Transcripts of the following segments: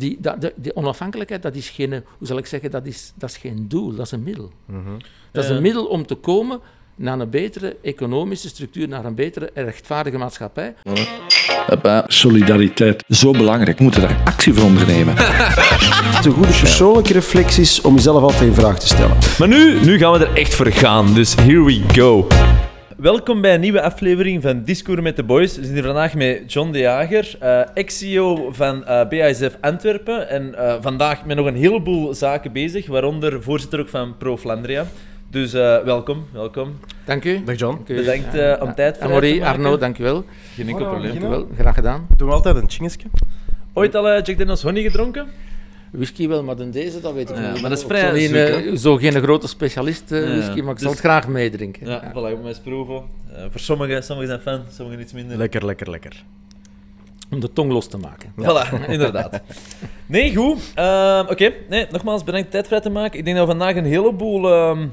die, dat, de, die onafhankelijkheid, dat is geen, hoe zal ik zeggen, dat is, dat is geen doel, dat is een middel. Dat is een middel om te komen naar een betere economische structuur, naar een betere rechtvaardige maatschappij. Solidariteit. Zo belangrijk, we moeten daar actie voor ondernemen. Het is een goede persoonlijke reflecties om jezelf altijd in vraag te stellen. Maar nu, nu gaan we er echt voor gaan, dus here we go. Welkom bij een nieuwe aflevering van Discours met de Boys. We zijn hier vandaag met John de Jager, eh, ex-CEO van eh BASF Antwerpen. En eh, vandaag met nog een heleboel zaken bezig, waaronder voorzitter ook van Pro Flandria. Dus eh, welkom, welkom. Dank u. Dag John. Bedankt eh, om tijd vrij te maken. Arno, dank u wel. Geen enkel probleem. we Dank u wel. Graag gedaan. Doen we altijd een chingetje? Ooit al Jack Daniels Honey gedronken? Whisky wel, maar dan deze, dat weet ik Ja, niet. maar dat is vrij zo, zoek, eh, zo geen grote specialist eh, Ja, whisky, maar ik dus- zal het graag meedrinken. Ja, Ja. voilà, ik moet eens proeven. Eh, voor sommigen, sommigen zijn fan, sommigen iets minder. Lekker, lekker, lekker. Om de tong los te maken. Voilà, inderdaad. Nee, goed. Ehm, Oké, nee, nogmaals bedankt tijd vrij te maken. Ik denk dat we vandaag een heleboel ehm,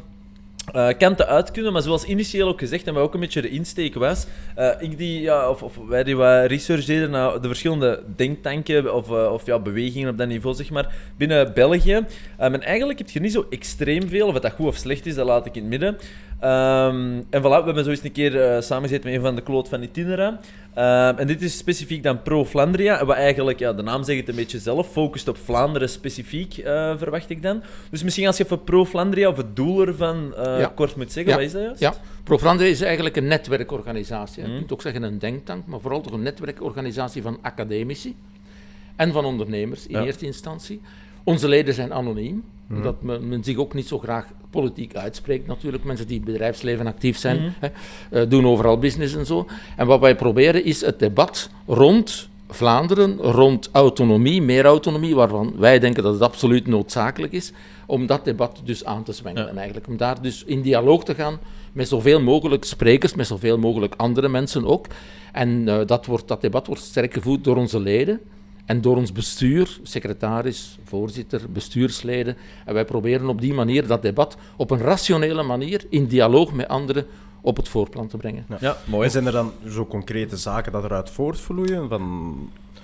eh, kanten uit kunnen, maar zoals initieel ook gezegd en wat ook een beetje de insteek was, eh, ik die, ja, of, wij die wat research deden naar de verschillende denktanken of, eh, of ja, bewegingen op dat niveau, zeg maar, binnen België. Ehm, en eigenlijk heb je niet zo extreem veel, of dat goed of slecht is, dat laat ik in het midden. Ehm, en voilà, we hebben zo eens een keer eh, samengezeten met een van de kloot van Itinera. Ehm, en dit is specifiek dan Pro Flandria, wat eigenlijk, ja, de naam zegt het een beetje zelf, focust op Vlaanderen specifiek, verwacht ik dan. Dus misschien als je even Pro Flandria of het doel ervan Ja. kort moet zeggen, Ja. wat is dat juist? Ja, is eigenlijk een netwerkorganisatie. Je Mhm. kunt ook zeggen een denktank, maar vooral toch een netwerkorganisatie van academici en van ondernemers in eerste instantie. Onze leden zijn anoniem, omdat men, men zich ook niet zo graag politiek uitspreekt natuurlijk. Mensen die in het bedrijfsleven actief zijn, Mhm. hè, eh, doen overal business en zo. En wat wij proberen is het debat rond Vlaanderen, rond autonomie, meer autonomie, waarvan wij denken dat het absoluut noodzakelijk is, om dat debat dus aan te zwengelen Ja. eigenlijk. Om daar dus in dialoog te gaan met zoveel mogelijk sprekers, met zoveel mogelijk andere mensen ook. En eh, dat, wordt, dat debat wordt sterk gevoerd door onze leden en door ons bestuur, secretaris, voorzitter, bestuursleden. En wij proberen op die manier dat debat op een rationele manier, in dialoog met anderen, op het voorplan te brengen. Ja, mooi. En zijn er dan zo concrete zaken dat eruit voortvloeien? Van...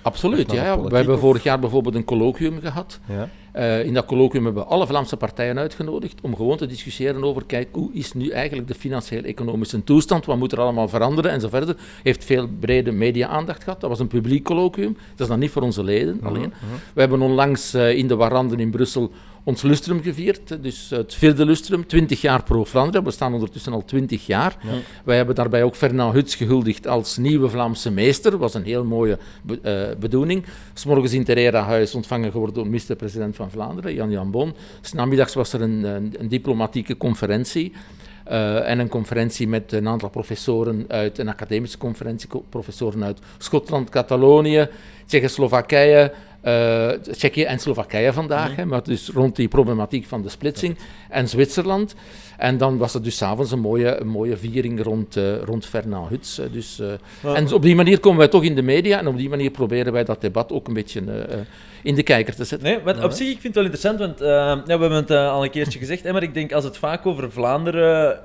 Absoluut, ja. politiek We hebben of- vorig jaar bijvoorbeeld een colloquium gehad. Ja. Eh, in dat colloquium hebben we alle Vlaamse partijen uitgenodigd om gewoon te discussiëren over, kijk, hoe is nu eigenlijk de financieel-economische toestand, wat moet er allemaal veranderen en zo verder. Heeft veel brede media-aandacht gehad. Dat was een publiek colloquium, dat is dan niet voor onze leden alleen. We hebben onlangs eh, in de Waranden in Brussel ons lustrum gevierd, dus het vierde lustrum, 20 jaar pro Vlaanderen. We staan ondertussen al 20 jaar. Wij hebben daarbij ook Fernand Huts gehuldigd als nieuwe Vlaamse meester. Dat was een heel mooie be- bedoeling. S'morgens in Terera Huis ontvangen geworden door minister-president van Vlaanderen, Jan Jan Bon. S'namiddags was er een, een, een diplomatieke conferentie. eh, en een conferentie met een aantal professoren uit een academische conferentie, co- professoren uit Schotland, Catalonië, Tsjechoslowakije, eh Tsjechië en Slowakije vandaag, hè, maar dus rond die problematiek van de splitsing, en Zwitserland. En dan was er dus s'avonds een mooie, een mooie viering rond, eh, rond Fernand Huts. Dus, eh, En op die manier komen wij toch in de media en op die manier proberen wij dat debat ook een beetje in de kijker te zetten. Nee, wat op zich, ik vind het wel interessant, want ja, we hebben het al een keertje gezegd, hè, maar ik denk als het vaak over Vlaanderen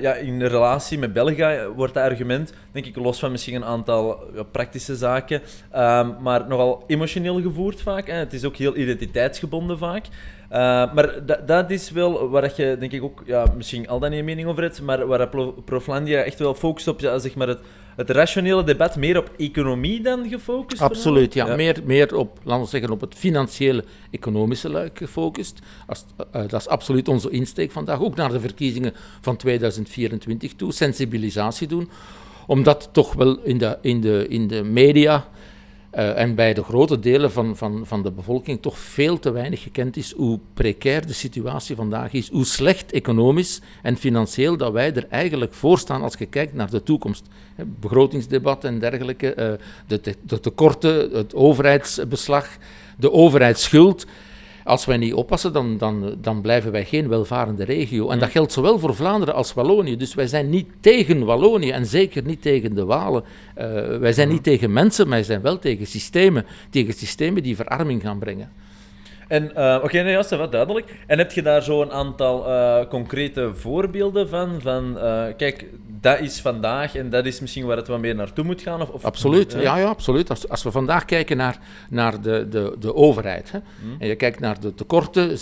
ja, in relatie met België wordt dat argument, denk ik, los van misschien een aantal praktische zaken, ehm, maar nogal emotioneel gevoerd vaak. Hè. Het is ook heel identiteitsgebonden vaak. Eh, maar da- dat is wel waar dat je, denk ik ook, ja, misschien al dan niet een mening over hebt, maar waar Proflandia echt wel focust op, ja, zeg maar, het, het rationele debat, meer op economie dan gefocust? Absoluut, ja. Meer, meer op, laten we zeggen, op het financiële, economische luik gefocust. Als, eh, dat is absoluut onze insteek vandaag. Ook naar de verkiezingen van 2024 toe. Sensibilisatie doen. Omdat toch wel in de, in de, in de media eh, en bij de grote delen van, van, van de bevolking toch veel te weinig gekend is hoe precair de situatie vandaag is, hoe slecht economisch en financieel dat wij er eigenlijk voor staan als je kijkt naar de toekomst. Hè, Begrotingsdebat en dergelijke, eh, de, te- de tekorten, het overheidsbeslag, de overheidsschuld. Als wij niet oppassen, dan, dan, dan blijven wij geen welvarende regio. En dat geldt zowel voor Vlaanderen als Wallonië. Dus wij zijn niet tegen Wallonië en zeker niet tegen de Walen. Eh, wij zijn niet tegen mensen, maar wij zijn wel tegen systemen. Tegen systemen die verarming gaan brengen. En, eh, oké, nee, ja, dat is wel duidelijk. En heb je daar zo een aantal eh, concrete voorbeelden van? Van, eh, kijk, dat is vandaag en dat is misschien waar het wat meer naartoe moet gaan? Of, of, Absoluut, Ja. ja, ja, absoluut. Als, als we vandaag kijken naar, naar de, de, de overheid hè, en je kijkt naar de tekorten, 6%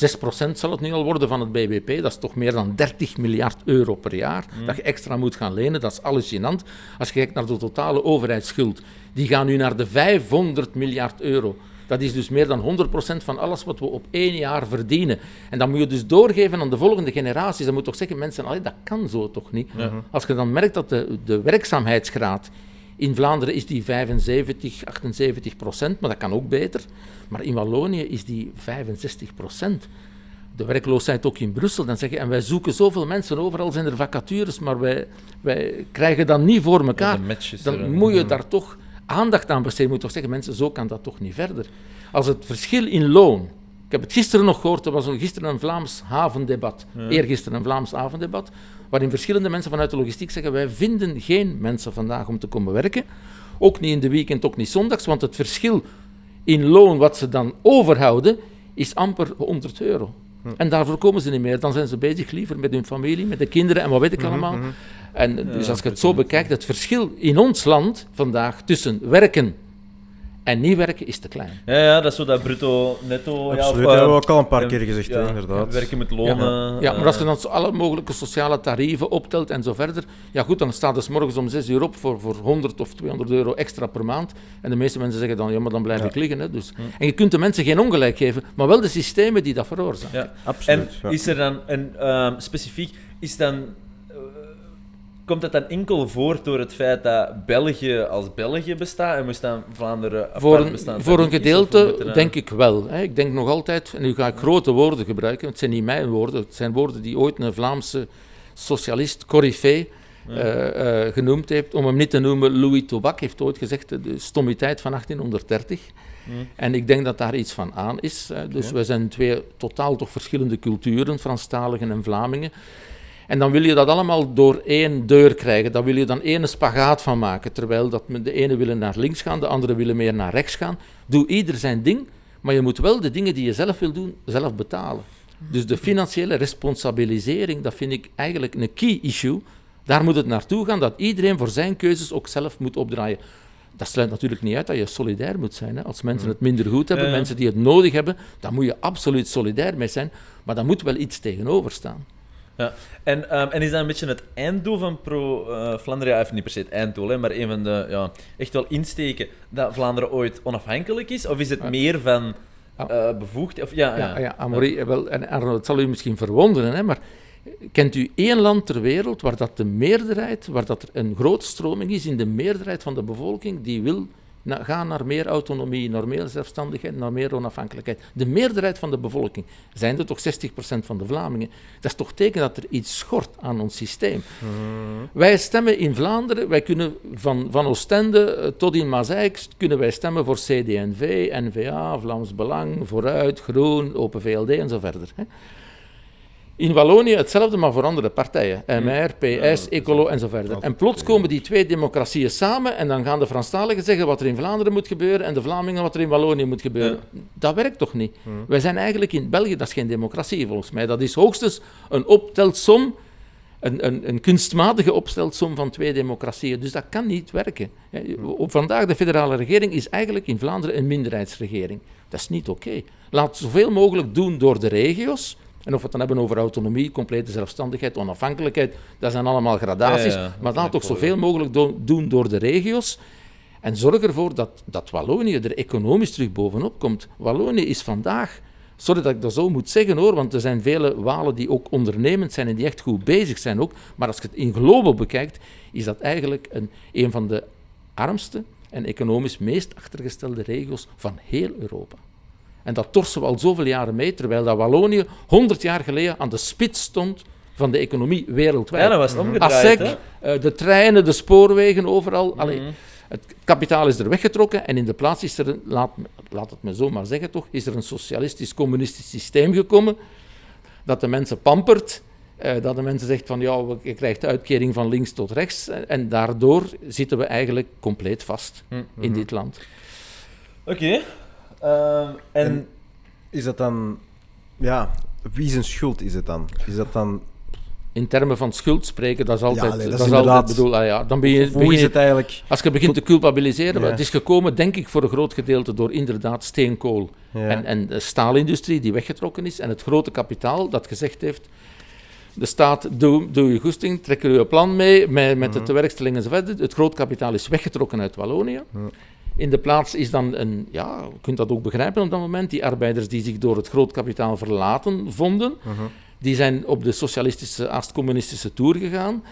zal het nu al worden van het BBP, dat is toch meer dan 30 miljard euro per jaar dat je extra moet gaan lenen, dat is hallucinant. Als je kijkt naar de totale overheidsschuld, die gaan nu naar de 500 miljard euro. Dat is dus meer dan 100% van alles wat we op één jaar verdienen. En dat moet je dus doorgeven aan de volgende generaties. Dan moet toch zeggen, mensen, allee, dat kan zo toch niet. Als je dan merkt dat de, de werkzaamheidsgraad in Vlaanderen is die 75, 78 procent, maar dat kan ook beter. Maar in Wallonië is die 65 procent. De werkloosheid ook in Brussel. Dan zeggen, en wij zoeken zoveel mensen, overal zijn er vacatures, maar wij, wij krijgen dat niet voor elkaar. er, Dan moet je daar toch aandacht aan besteden. Je moet toch zeggen, mensen, zo kan dat toch niet verder. Als het verschil in loon... Ik heb het gisteren nog gehoord, er was gisteren een Vlaams havendebat. Eergisteren een Vlaams havendebat, waarin verschillende mensen vanuit de logistiek zeggen, wij vinden geen mensen vandaag om te komen werken. Ook niet in de weekend, ook niet zondags, want het verschil in loon wat ze dan overhouden, is amper 100 euro. En daarvoor komen ze niet meer. Dan zijn ze bezig liever met hun familie, met de kinderen en wat weet ik allemaal. En dus als je het zo bekijkt, het verschil in ons land vandaag tussen werken en niet werken is te klein. Ja, ja, dat is zo dat bruto, netto... ja, Absoluut, of, dat hebben we eh, ook al een paar en- keer gezegd, ja, inderdaad. Werken met lonen. Ja, maar als je eh, dan alle mogelijke sociale tarieven optelt en zo verder, ja goed, dan staat dus morgens om 6 uur op voor, voor 100 of 200 euro extra per maand. En de meeste mensen zeggen dan, ja, maar dan blijf ik liggen. Hè, dus. En je kunt de mensen geen ongelijk geven, maar wel de systemen die dat veroorzaken. Ja. Absoluut, En ja. is er dan een ehm, specifiek, is dan, eh, komt dat dan enkel voort door het feit dat België als België bestaat en moest dan Vlaanderen apart Voor een, bestaan? voor een gedeelte denk ik wel. Hè. Ik denk nog altijd, en nu ga ik grote woorden gebruiken, het zijn niet mijn woorden, het zijn woorden die ooit een Vlaamse socialist, Corifé, eh, eh, genoemd heeft, om hem niet te noemen, Louis Tobac heeft ooit gezegd, de stommiteit van 1830. En ik denk dat daar iets van aan is. hè. Dus we zijn twee totaal toch verschillende culturen, Franstaligen en Vlamingen. En dan wil je dat allemaal door één deur krijgen. Daar wil je dan één spagaat van maken. Terwijl dat de ene willen naar links gaan, de andere willen meer naar rechts gaan. Doe ieder zijn ding, maar je moet wel de dingen die je zelf wil doen, zelf betalen. Dus de financiële responsabilisering, dat vind ik eigenlijk een key issue. Daar moet het naartoe gaan, dat iedereen voor zijn keuzes ook zelf moet opdraaien. Dat sluit natuurlijk niet uit dat je solidair moet zijn. Hè. Als mensen het minder goed hebben, Ja, ja. mensen die het nodig hebben, dan moet je absoluut solidair mee zijn. Maar daar moet wel iets tegenover staan. Ja. En, ehm, en is dat een beetje het einddoel van Pro eh, Vlaanderen? Niet per se het einddoel, hè, maar een van de ja, echt wel insteken dat Vlaanderen ooit onafhankelijk is? Of is het meer van eh bevoegd? Of, ja, Ja, ja, Amory, wel, en Arno, het zal u misschien verwonderen, hè, maar kent u één land ter wereld waar dat de meerderheid, waar dat er een grote stroming is in de meerderheid van de bevolking die wil na- gaan naar meer autonomie, naar meer zelfstandigheid, naar meer onafhankelijkheid? De meerderheid van de bevolking, zijn er toch 60% van de Vlamingen? Dat is toch teken dat er iets schort aan ons systeem. Wij stemmen in Vlaanderen, wij kunnen van, van Oostende eh, tot in Mazeik kunnen wij stemmen voor CD&V, N-VA, Vlaams Belang, Vooruit, Groen, Open VLD en zo verder. Hè. In Wallonië hetzelfde, maar voor andere partijen. MR, PS, Ecolo en zo verder. En plots komen die twee democratieën samen en dan gaan de Franstaligen zeggen wat er in Vlaanderen moet gebeuren en de Vlamingen wat er in Wallonië moet gebeuren. Dat werkt toch niet? Wij zijn eigenlijk in België, dat is geen democratie volgens mij. Dat is hoogstens een optelsom een, een, een kunstmatige opstelsom van twee democratieën. Dus dat kan niet werken. Op vandaag, de federale regering is eigenlijk in Vlaanderen een minderheidsregering. Dat is niet oké. Laat zoveel mogelijk doen door de regio's. En of we het dan hebben over autonomie, complete zelfstandigheid, onafhankelijkheid, dat zijn allemaal gradaties. Ja, ja, dat maar ik toch zoveel mogelijk do- doen door de regio's. En zorg ervoor dat, dat Wallonië er economisch terug bovenop komt. Wallonië is vandaag, sorry dat ik dat zo moet zeggen hoor, want er zijn vele Walen die ook ondernemend zijn en die echt goed bezig zijn ook. Maar als je het in globo bekijkt, is dat eigenlijk een, een van de armste en economisch meest achtergestelde regio's van heel Europa. En dat torsen we al zoveel jaren mee, terwijl dat Wallonië 100 jaar geleden aan de spits stond van de economie wereldwijd. Ja, dat was het omgedraaid. ASEC, hè? eh, de treinen, de spoorwegen, overal. Allee, het kapitaal is er weggetrokken en in de plaats is er, een, laat, laat het me zo maar zeggen toch, is er een socialistisch-communistisch systeem gekomen dat de mensen pampert, eh, dat de mensen zegt van ja, je krijgt de uitkering van links tot rechts en, en daardoor zitten we eigenlijk compleet vast in dit land. Oké. Ehm, en... Is dat dan... Ja, wie zijn schuld is het dan? Is dat dan... In termen van schuld spreken, dat is altijd... nee, dat dat is is altijd bedoel, ah ja, dan ben je, Hoe begin je- het eigenlijk... Als je begint te culpabiliseren, Ja. het is gekomen, denk ik, voor een groot gedeelte door inderdaad steenkool Ja. en, en de staalindustrie die weggetrokken is en het grote kapitaal dat gezegd heeft, de staat, doe, doe je goesting, trek er je plan mee, met, met de tewerkstelling enzovoort. Het groot kapitaal is weggetrokken uit Wallonië. In de plaats is dan een, ja, je kunt dat ook begrijpen op dat moment, die arbeiders die zich door het groot kapitaal verlaten vonden, die zijn op de socialistische, aast-communistische toer gegaan.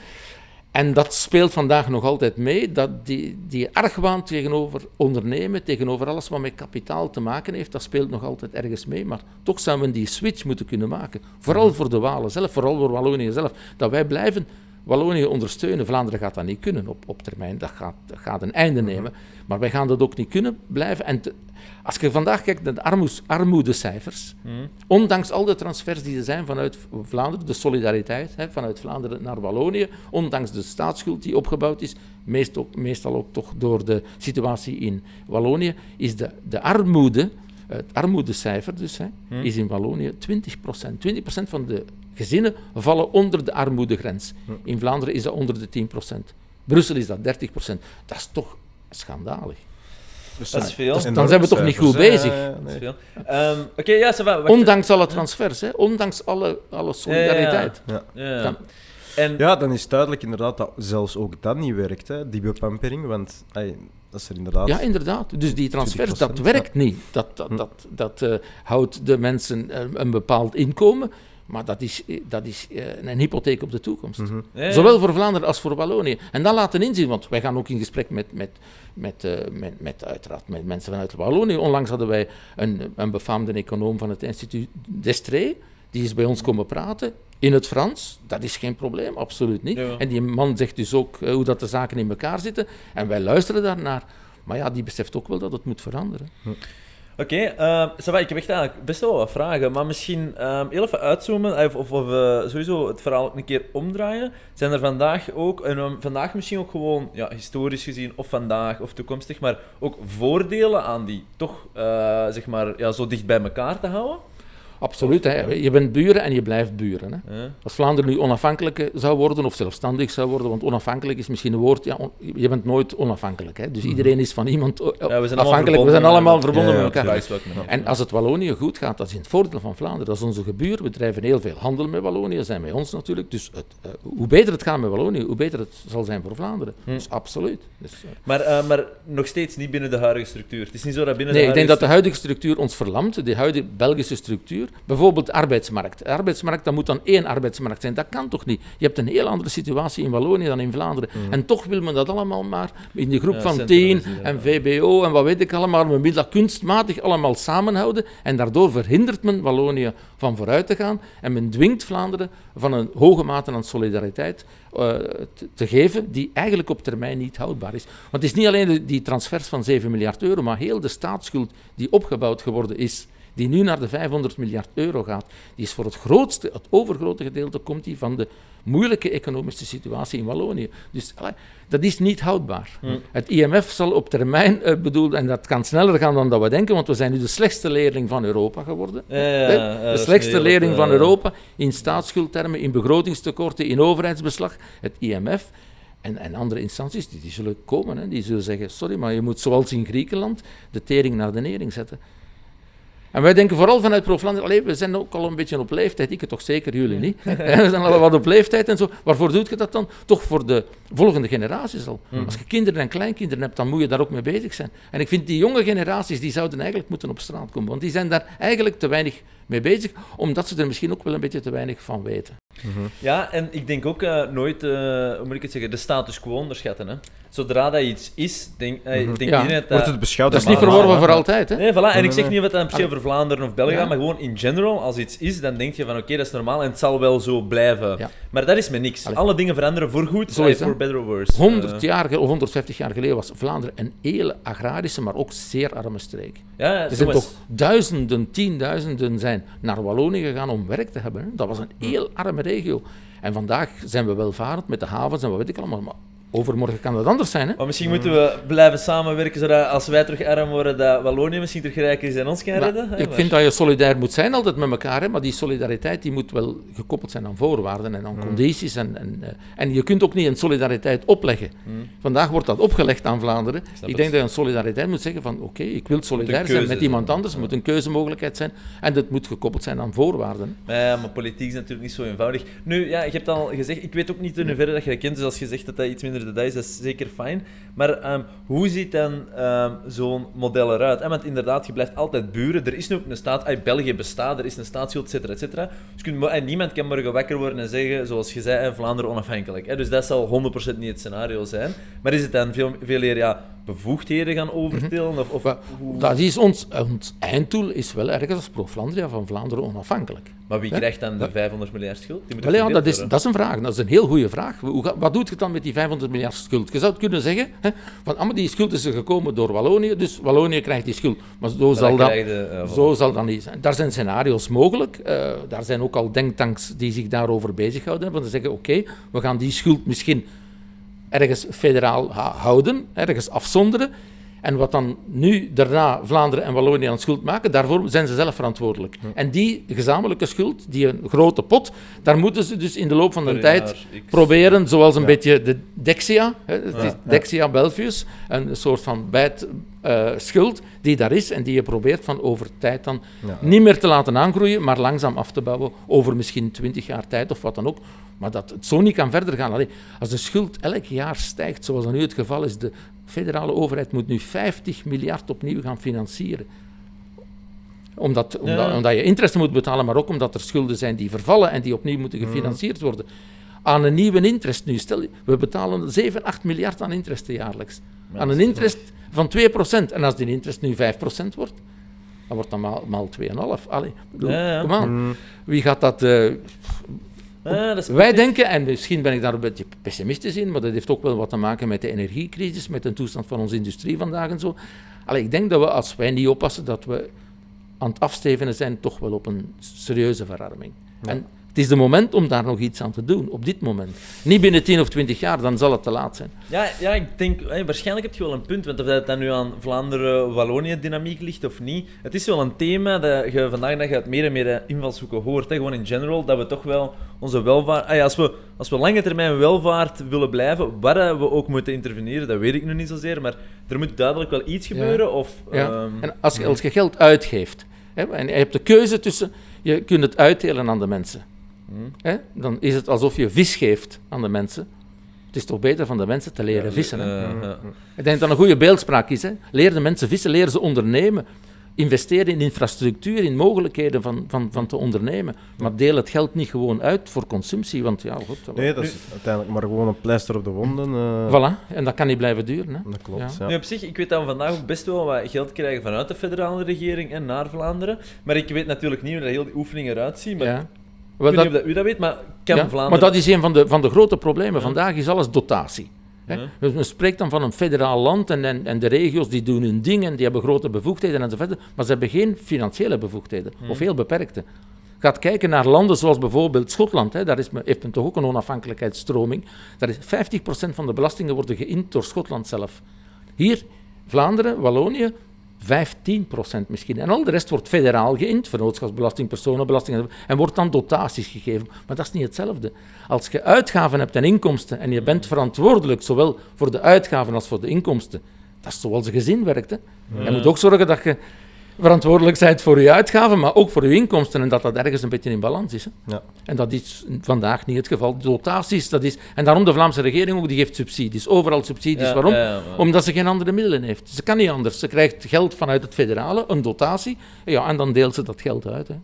En dat speelt vandaag nog altijd mee, dat die, die argwaan tegenover ondernemen, tegenover alles wat met kapitaal te maken heeft, dat speelt nog altijd ergens mee. Maar toch zouden we die switch moeten kunnen maken. Vooral voor de Walen zelf, vooral voor Wallonië zelf. Dat wij blijven Wallonië ondersteunen. Vlaanderen gaat dat niet kunnen op, op termijn, dat gaat, dat gaat een einde nemen. Maar wij gaan dat ook niet kunnen blijven. En te- als je vandaag kijkt naar de armoes, armoedecijfers, ondanks al de transfers die er zijn vanuit Vlaanderen, de solidariteit hè, vanuit Vlaanderen naar Wallonië, ondanks de staatsschuld die opgebouwd is, meest ook- meestal ook toch door de situatie in Wallonië, is de, de armoede, het armoedecijfer dus, hè, is in Wallonië 20% 20% van de gezinnen vallen onder de armoedegrens. In Vlaanderen is dat onder de 10% Brussel is dat 30% Dat is toch schandalig. Dat is veel. dan zijn we toch niet goed bezig. Dat is veel. Ehm, Oké, ja, wacht. Ondanks alle transfers, hè, ondanks alle, alle solidariteit. Ja. Ja. Dan- En, ja, dan is duidelijk inderdaad dat zelfs ook dat niet werkt, hè, die bepampering. Want ey, dat is er inderdaad... Ja, inderdaad. Dus die transfers, 20%, dat werkt niet. Dat, dat, dat, dat eh, houdt de mensen eh, een bepaald inkomen, maar dat is, eh, dat is eh, een hypotheek op de toekomst. Ja, ja. Zowel voor Vlaanderen als voor Wallonië. En dat laten inzien, want wij gaan ook in gesprek met, met, met, eh, met, met, uiteraard met mensen vanuit Wallonië. Onlangs hadden wij een, een befaamde econoom van het instituut Destree, die is bij ons komen praten. In het Frans, dat is geen probleem, absoluut niet. Ja. En die man zegt dus ook hoe dat de zaken in elkaar zitten. En wij luisteren daarnaar. Maar ja, die beseft ook wel dat het moet veranderen. Oké, ehm, ça va, ik heb echt eigenlijk best wel wat vragen, maar misschien ehm, even uitzoomen of, of, of eh, sowieso het verhaal een keer omdraaien. Zijn er vandaag ook, en ehm, vandaag misschien ook gewoon ja, historisch gezien, of vandaag of toekomstig, maar ook voordelen aan die toch eh, zeg maar ja, zo dicht bij elkaar te houden? Absoluut. Hè. Je bent buren en je blijft buren. Hè. Ja. Als Vlaanderen nu onafhankelijk zou worden of zelfstandig zou worden, want onafhankelijk is misschien een woord, ja, on- je bent nooit onafhankelijk. Hè. Dus iedereen is van iemand Ja, we zijn allemaal afhankelijk. We verbonden zijn allemaal verbonden met elkaar. En als het Wallonië goed gaat, dat is in het voordeel van Vlaanderen. Dat is onze gebuur. We drijven heel veel handel met Wallonië, zijn met ons natuurlijk. Dus het, eh, hoe beter het gaat met Wallonië, hoe beter het zal zijn voor Vlaanderen. Hm. Dus absoluut. Dus, eh, Maar, eh, maar nog steeds niet binnen de huidige structuur. Het is niet zo dat binnen Nee, de ik denk dat huidige de huidige structuur ons verlamt, de huidige Belgische structuur. Bijvoorbeeld de arbeidsmarkt. De arbeidsmarkt, dat moet dan één arbeidsmarkt zijn. Dat kan toch niet? Je hebt een heel andere situatie in Wallonië dan in Vlaanderen. En toch wil men dat allemaal maar in die groep Ja, van 10 centraliseren, en. VBO en wat weet ik allemaal. Men wil dat kunstmatig allemaal samenhouden. En daardoor verhindert men Wallonië van vooruit te gaan. En men dwingt Vlaanderen van een hoge mate aan solidariteit eh, te, te geven, die eigenlijk op termijn niet houdbaar is. Want het is niet alleen de- die transfers van 7 miljard euro, maar heel de staatsschuld die opgebouwd geworden is, die nu naar de 500 miljard euro gaat, die is voor het grootste, het overgrote gedeelte, komt die van de moeilijke economische situatie in Wallonië. Dus dat is niet houdbaar. Het IMF zal op termijn, eh, bedoel, en dat kan sneller gaan dan dat we denken, want we zijn nu de slechtste leerling van Europa geworden. Ja, ja, Hè? ja, dat de slechtste leerling van Europa in staatsschuldtermen, in begrotingstekorten, in overheidsbeslag. Het IMF en, en andere instanties die, die zullen komen. Hè. Die zullen zeggen: sorry, maar je moet zoals in Griekenland de tering naar de nering zetten. En wij denken vooral vanuit Pro-Vlaanderen, we zijn ook al een beetje op leeftijd, ik het toch zeker, jullie niet. we zijn al wat op leeftijd en zo. Waarvoor doet je dat dan? Toch voor de volgende generaties al. Als je kinderen en kleinkinderen hebt, dan moet je daar ook mee bezig zijn. En ik vind die jonge generaties, die zouden eigenlijk moeten op straat komen, want die zijn daar eigenlijk te weinig mee bezig, omdat ze er misschien ook wel een beetje te weinig van weten. Ja, en ik denk ook eh, nooit, eh, hoe moet ik het zeggen, de status quo onderschatten. Hè. Zodra dat iets is, denk, eh, denk Ja. dat Wordt het beschouwd Dat is niet verworven voor altijd, hè? Nee, voilà. En ik zeg niet wat dat se over Vlaanderen of België Ja. gaat, maar gewoon in general, als iets is, dan denk je van oké, dat is normaal en het zal wel zo blijven. Ja. Maar dat is met niks. Allee. Alle dingen veranderen voor goed, for better or worse. 100 Eh, jaar of 150 jaar geleden was Vlaanderen een hele agrarische, maar ook zeer arme streek. ja, Er zijn toch duizenden, tienduizenden zijn naar Wallonië gegaan om werk te hebben. hè. Dat was een heel arme regio. En vandaag zijn we welvarend met de havens en wat weet ik allemaal. Maar overmorgen kan dat anders zijn. Hè? Maar misschien moeten we blijven samenwerken, zodat als wij terug arm worden, dat Wallonië misschien terug rijk is en ons kan Maar redden. hè, ik maar- vind dat je solidair moet zijn altijd met elkaar, hè, maar die solidariteit die moet wel gekoppeld zijn aan voorwaarden en aan condities. En, en, eh, en je kunt ook niet een solidariteit opleggen. Vandaag wordt dat opgelegd aan Vlaanderen. Ik, denk dat je een solidariteit moet zeggen van oké, ik wil solidair zijn met iemand anders, er moet een keuzemogelijkheid zijn en dat moet gekoppeld zijn aan voorwaarden. Ja, maar politiek is natuurlijk niet zo eenvoudig. Nu, ja, je hebt al gezegd, ik weet ook niet in hoeverre dat je dat kent, dus als je zegt dat dat iets minder is, dat is zeker fijn. Maar ehm, hoe ziet dan ehm, zo'n model eruit? want inderdaad, je blijft altijd buren. Er is nu ook een staat, ah, België bestaat, er is een staatsschuld, et cetera, et cetera. Dus en niemand kan morgen wakker worden en zeggen, zoals je zei, Vlaanderen onafhankelijk. Dus dat zal 100% niet het scenario zijn. Maar is het dan veel, veel eer ja, bevoegdheden gaan overtillen? Of, of dat is ons, ons einddoel is wel ergens als Pro-Flandria van Vlaanderen onafhankelijk. Maar wie krijgt dan de 500 miljard schuld? Die moet ja, dat is, dat is een vraag. Dat is een heel goede vraag. Hoe, wat doet je dan met die 500 miljard schuld? Je zou het kunnen zeggen, hè, van, ah, maar die schuld is er gekomen door Wallonië, dus Wallonië krijgt die schuld. Maar zo, Maar zal dat, eh, zo zal dat niet zijn. Daar zijn scenario's mogelijk. Eh, daar zijn ook al denktanks die zich daarover bezighouden. Want ze zeggen, oké, we gaan die schuld misschien ergens federaal houden, ergens afzonderen. En wat dan nu daarna Vlaanderen en Wallonië aan schuld maken, daarvoor zijn ze zelf verantwoordelijk. En die gezamenlijke schuld, die een grote pot, daar moeten ze dus in de loop van de tijd X. proberen, zoals een Ja. beetje de Dexia, hè, het is Ja. Dexia Belfius, een soort van bijt, eh, schuld die daar is en die je probeert van over tijd dan Ja. niet meer te laten aangroeien, maar langzaam af te bouwen over misschien 20 jaar tijd of wat dan ook. Maar dat het zo niet kan verder gaan. Allee, als de schuld elk jaar stijgt, zoals dat nu het geval is, de federale overheid moet nu 50 miljard opnieuw gaan financieren. Omdat, omdat, Ja. omdat je interesse moet betalen, maar ook omdat er schulden zijn die vervallen en die opnieuw moeten gefinancierd worden. Aan een nieuwe interest nu. Stel, we betalen 7, 8 miljard aan interest jaarlijks. Ja, aan een interest van 2%. En als die interest nu 5% wordt, dan wordt dat maal, maal 2,5. Allee, ik bedoel, Ja, ja. kom aan. Mm, Wie gaat dat... eh, Ah, wij denken, en misschien ben ik daar een beetje pessimistisch in, maar dat heeft ook wel wat te maken met de energiecrisis, met de toestand van onze industrie vandaag en zo. Allee, ik denk dat we, als wij niet oppassen, dat we aan het afstevenen zijn toch wel op een serieuze verarming. En het is de moment om daar nog iets aan te doen, op dit moment. Niet binnen 10 of 20 jaar, dan zal het te laat zijn. Ja, ja, ik denk, hé, waarschijnlijk heb je wel een punt, want of dat dan nu aan Vlaanderen-Wallonië-dynamiek ligt of niet, het is wel een thema dat je vandaag de dag uit meer en meer eh, invalshoeken hoort. Hè. Gewoon in general, dat we toch wel onze welvaart... ah ja, als, we, als we lange termijn welvaart willen blijven, waar eh, we ook moeten interveneren, dat weet ik nu niet zozeer, maar er moet duidelijk wel iets gebeuren, of... Ja. ehm, en als je, als je geld uitgeeft, hè, en je hebt de keuze tussen, je kunt het uitdelen aan de mensen. Hè, dan is het alsof je vis geeft aan de mensen. Het is toch beter van de mensen te leren vissen. Hè? eh. Ik denk dat dat een goede beeldspraak is. Hè? Leer de mensen vissen, leer ze ondernemen. Investeer in infrastructuur, in mogelijkheden van, van, van te ondernemen. Maar deel het geld niet gewoon uit voor consumptie, want ja, goed. dat- Nee, dat is uiteindelijk maar gewoon een pleister op de wonden. eh, Voilà, en dat kan niet blijven duren. Hè? Dat klopt, Ja. ja. Nu, op zich, ik weet dat we vandaag ook best wel wat geld krijgen vanuit de federale regering en naar Vlaanderen. Maar ik weet natuurlijk niet hoe dat heel die oefening eruit ziet. Maar Weet dat- dat u dat weet, maar kan Ja, Vlaanderen... Maar dat is een van de, van de grote problemen. Vandaag is alles dotatie. Hè. Dus men spreekt dan van een federaal land en, en, en de regio's die doen hun ding en die hebben grote bevoegdheden enzovoort. Maar ze hebben geen financiële bevoegdheden, of heel beperkte. Gaat kijken naar landen zoals bijvoorbeeld Schotland. Hè. Daar is, men- heeft men toch ook een onafhankelijkheidsstroming. Daar is 50% van de belastingen worden geïnd door Schotland zelf. Hier, Vlaanderen, Wallonië, 15% misschien. En al de rest wordt federaal geïnd, vennootschapsbelasting, personenbelasting, en wordt dan dotaties gegeven. Maar dat is niet hetzelfde. Als je uitgaven hebt en inkomsten, en je bent verantwoordelijk zowel voor de uitgaven als voor de inkomsten, dat is zoals een gezin werkt. Hè. Je moet ook zorgen dat je verantwoordelijk bent voor je uitgaven, maar ook voor je inkomsten, en dat dat ergens een beetje in balans is. Hè. Ja. En dat is vandaag niet het geval. Dotaties, dat is... En daarom de Vlaamse regering ook, die geeft subsidies. Overal subsidies. Ja, Waarom? ja, Omdat ze geen andere middelen heeft. Ze kan niet anders. Ze krijgt geld vanuit het federale, een dotatie, ja, en dan deelt ze dat geld uit. Hè.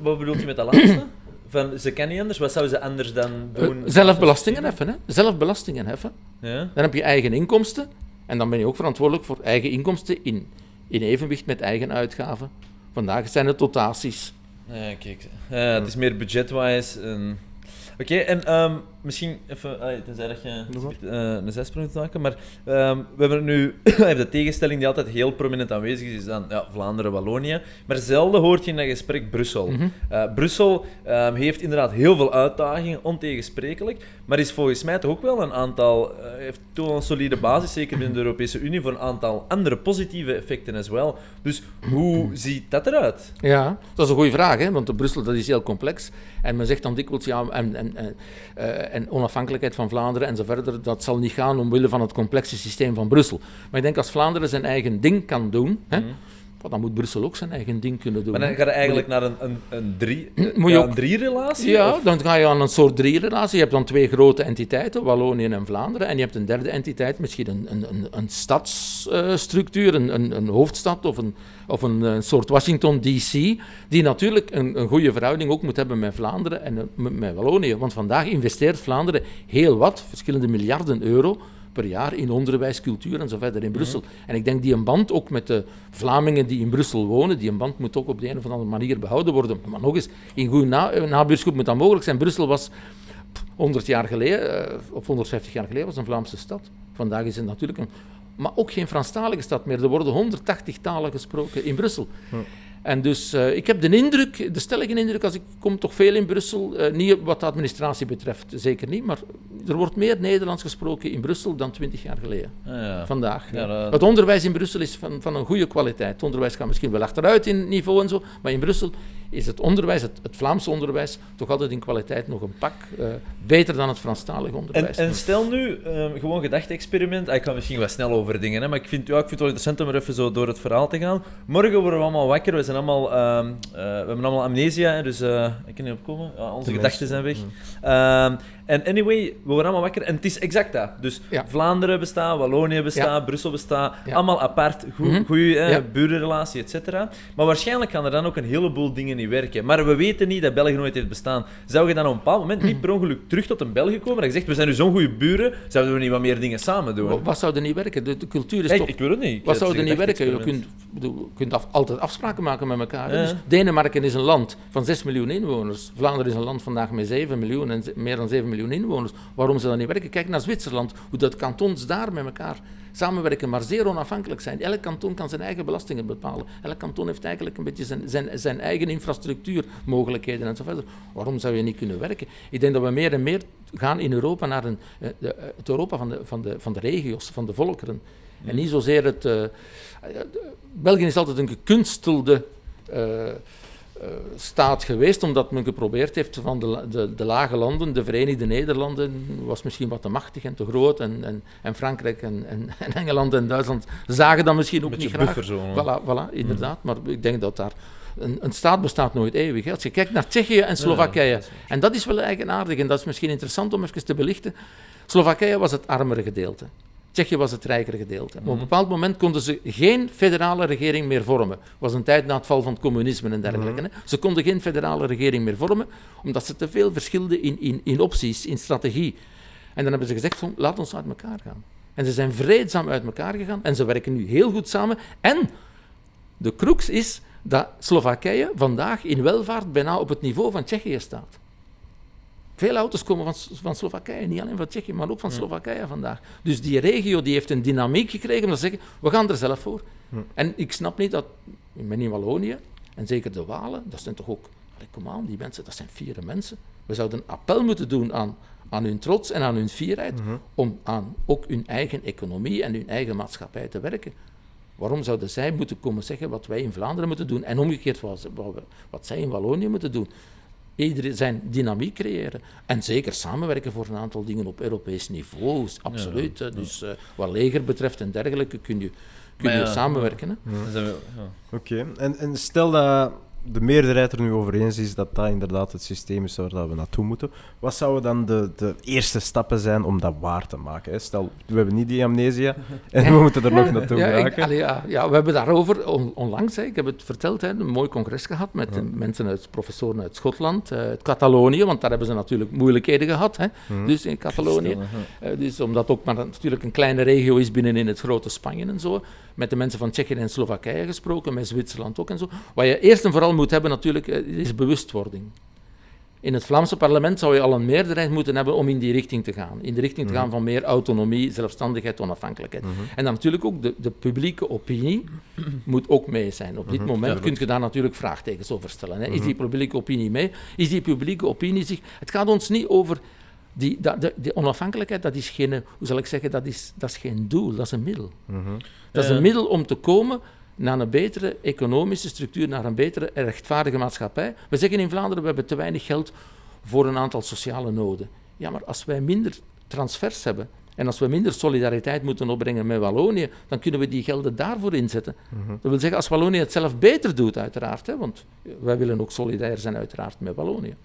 Wat bedoelt u met dat laatste? Van, ze kan niet anders, wat zou ze anders dan Eh, doen? zelf belastingen heffen. Hè. Zelf belastingen heffen. Ja? Dan heb je eigen inkomsten. En dan ben je ook verantwoordelijk voor eigen inkomsten in, in evenwicht met eigen uitgaven. Vandaag zijn het dotaties. Ja, kijk. Ja, het is meer budget-wise. Oké, en ehm, misschien even, allee, tenzij dat je maar. eh, een zesprong te maken, maar ehm, we hebben nu, de tegenstelling die altijd heel prominent aanwezig is, is dan ja, Vlaanderen, Wallonië, maar zelden hoort je in dat gesprek Brussel. Mhm. Eh, Brussel ehm, heeft inderdaad heel veel uitdagingen, ontegensprekelijk, maar is volgens mij toch ook wel een aantal, eh, heeft toch een solide basis, zeker binnen de Europese Unie, voor een aantal andere positieve effecten as wel. Dus hoe ziet dat eruit? Ja, dat is een goede vraag, hè? want Brussel dat is heel complex. En men zegt dan dikwijls, ja, en, en, en, en onafhankelijkheid van Vlaanderen en verder, dat zal niet gaan omwille van het complexe systeem van Brussel. Maar ik denk als Vlaanderen zijn eigen ding kan doen, hè, Mhm. Wel, dan moet Brussel ook zijn eigen ding kunnen doen. Maar dan ga je eigenlijk naar een, een, een, drie, Moet je ja, ook- een drie-relatie? Ja, of- dan ga je aan een soort drierenrelatie. Je hebt dan twee grote entiteiten, Wallonië en Vlaanderen. En je hebt een derde entiteit, misschien een, een, een, een stadsstructuur, een, een, een hoofdstad of een, of een, eh, soort Washington DC, die natuurlijk een, een goede verhouding ook moet hebben met Vlaanderen en eh, met, met Wallonië. Want vandaag investeert Vlaanderen heel wat, verschillende miljarden euro per jaar in onderwijs, cultuur en zo verder in Brussel. En ik denk die een band ook met de Vlamingen die in Brussel wonen, die een band moet ook op de een of andere manier behouden worden. Maar nog eens, in goede na, eh, nabuurschap moet dat mogelijk zijn. Brussel was 100 jaar geleden, eh, of 150 jaar geleden, was een Vlaamse stad. Vandaag is het natuurlijk een... Maar ook geen Franstalige stad meer. Er worden 180 talen gesproken in Brussel. En dus eh, ik heb de indruk, de stellige indruk, als ik kom toch veel in Brussel, eh, niet wat de administratie betreft, zeker niet, maar er wordt meer Nederlands gesproken in Brussel dan 20 jaar geleden. Ah, ja. Vandaag. Ja, dat- Het onderwijs in Brussel is van, van een goede kwaliteit. Het onderwijs gaat misschien wel achteruit in niveau en zo, maar in Brussel is het onderwijs, het, het Vlaamse onderwijs, toch altijd in kwaliteit nog een pak eh, beter dan het Franstalig onderwijs. en stel nu, ehm, gewoon gedachte-experiment. Ah, Ik ga misschien wat snel over dingen, hè, maar ik vind, ja, ik vind het wel interessant om er even zo door het verhaal te gaan. Morgen worden we allemaal wakker. We, zijn allemaal, ehm, eh, we hebben allemaal amnesia, dus eh, ik kan niet opkomen. Onze gedachten zijn weg. En anyway, we worden allemaal wakker en het is exact dat. Dus Ja. Vlaanderen bestaat, Wallonië bestaat, Brussel bestaat, Ja. allemaal apart, goede Mhm. Ja. burenrelatie, et cetera. Maar waarschijnlijk gaan er dan ook een heleboel dingen niet werken. Maar we weten niet dat België nooit heeft bestaan. Zou je dan op een bepaald moment niet per ongeluk terug tot een België komen? Dat je zegt, we zijn nu zo'n goede buren, zouden we niet wat meer dingen samen doen? Wa- Wat zou er niet werken? De, de cultuur is Hey, toch... ik wil het niet. Wat zou er niet werken? Je kunt, je kunt af- altijd afspraken maken met elkaar. Dus Denemarken is een land van 6 miljoen inwoners. Vlaanderen is een land vandaag met 7 miljoen en meer dan 7 miljoen inwoners. Waarom zou dat niet werken? Kijk naar Zwitserland, hoe dat kantons daar met elkaar samenwerken, maar zeer onafhankelijk zijn. Elk kanton kan zijn eigen belastingen bepalen. Elk kanton heeft eigenlijk een beetje zijn, zijn, zijn eigen infrastructuurmogelijkheden en zo verder. Waarom zou je niet kunnen werken? Ik denk dat we meer en meer gaan in Europa naar een, eh, de, eh, het Europa van de, van, de, van de regio's, van de volkeren. En niet zozeer het. eh, België is altijd een gekunstelde staat geweest, omdat men geprobeerd heeft van de, de, de lage landen, de Verenigde Nederlanden, was misschien wat te machtig en te groot, en, en, en Frankrijk en, en, en Engeland en Duitsland zagen dat misschien ook Beetje niet graag. Voilà, voilà, inderdaad. Maar ik denk dat daar. Een, een staat bestaat nooit eeuwig. Hè. Als je kijkt naar Tsjechië en Slowakije. dat en dat is wel eigenaardig en dat is misschien interessant om even te belichten. Slowakije was het armere gedeelte. Tsjechië was het rijkere gedeelte. Maar op een bepaald moment konden ze geen federale regering meer vormen. Was een tijd na het val van het communisme en dergelijke. hè. Ze konden geen federale regering meer vormen, omdat ze te veel verschilden in, in, in opties, in strategie. En dan hebben ze gezegd, van, laat ons uit elkaar gaan. En ze zijn vreedzaam uit elkaar gegaan en ze werken nu heel goed samen. En de crux is dat Slowakije vandaag in welvaart bijna op het niveau van Tsjechië staat. Veel auto's komen van, van Slowakije, niet alleen van Tsjechië, maar ook van Slowakije vandaag. Dus die regio die heeft een dynamiek gekregen om te zeggen, we gaan er zelf voor. En ik snap niet dat, ik ben in Wallonië, en zeker de Walen, dat zijn toch ook, kom aan, die mensen, dat zijn fiere mensen. We zouden een appel moeten doen aan, aan hun trots en aan hun fierheid, om aan ook hun eigen economie en hun eigen maatschappij te werken. Waarom zouden zij moeten komen zeggen wat wij in Vlaanderen moeten doen en omgekeerd wat, wat zij in Wallonië moeten doen? Iedereen zijn dynamiek creëren. En zeker samenwerken voor een aantal dingen op Europees niveau. Absoluut. Dus eh, wat leger betreft en dergelijke kun je, kun je ja, samenwerken. Oké, en, en stel dat de meerderheid er nu over eens is dat dat inderdaad het systeem is waar dat we naartoe moeten. Wat zouden dan de, de eerste stappen zijn om dat waar te maken? Hè? Stel, we hebben niet die amnesia en we moeten er nog naartoe Ja, ik- geraken. allee, ja, ja, we hebben daarover on- onlangs, hè, ik heb het verteld, hè, een mooi congres gehad met mensen uit, professoren uit Schotland, eh, uit Catalonië, want daar hebben ze natuurlijk moeilijkheden gehad, hè, dus in Catalonië. Eh, dus omdat ook maar natuurlijk een kleine regio is binnen in het grote Spanje en zo. Met de mensen van Tsjechië en Slowakije gesproken, met Zwitserland ook en zo. Wat je eerst en vooral moet hebben natuurlijk, eh, is bewustwording. In het Vlaamse parlement zou je al een meerderheid moeten hebben om in die richting te gaan. In de richting te gaan van meer autonomie, zelfstandigheid, onafhankelijkheid. En dan natuurlijk ook de, de publieke opinie moet ook mee zijn. Op dit moment kun je daar natuurlijk vraagtekens over stellen. Hè. Is die publieke opinie mee? Is die publieke opinie zich... Het gaat ons niet over... Die, dat, de, die onafhankelijkheid, dat is geen... Hoe zal ik zeggen? Dat is, dat is geen doel, dat is een middel. Dat is Ja. een middel om te komen naar een betere economische structuur, naar een betere rechtvaardige maatschappij. We zeggen in Vlaanderen, we hebben te weinig geld voor een aantal sociale noden. Ja, maar als wij minder transfers hebben en als we minder solidariteit moeten opbrengen met Wallonië, dan kunnen we die gelden daarvoor inzetten. Dat wil zeggen, als Wallonië het zelf beter doet, uiteraard, hè, want wij willen ook solidair zijn, uiteraard, met Wallonië.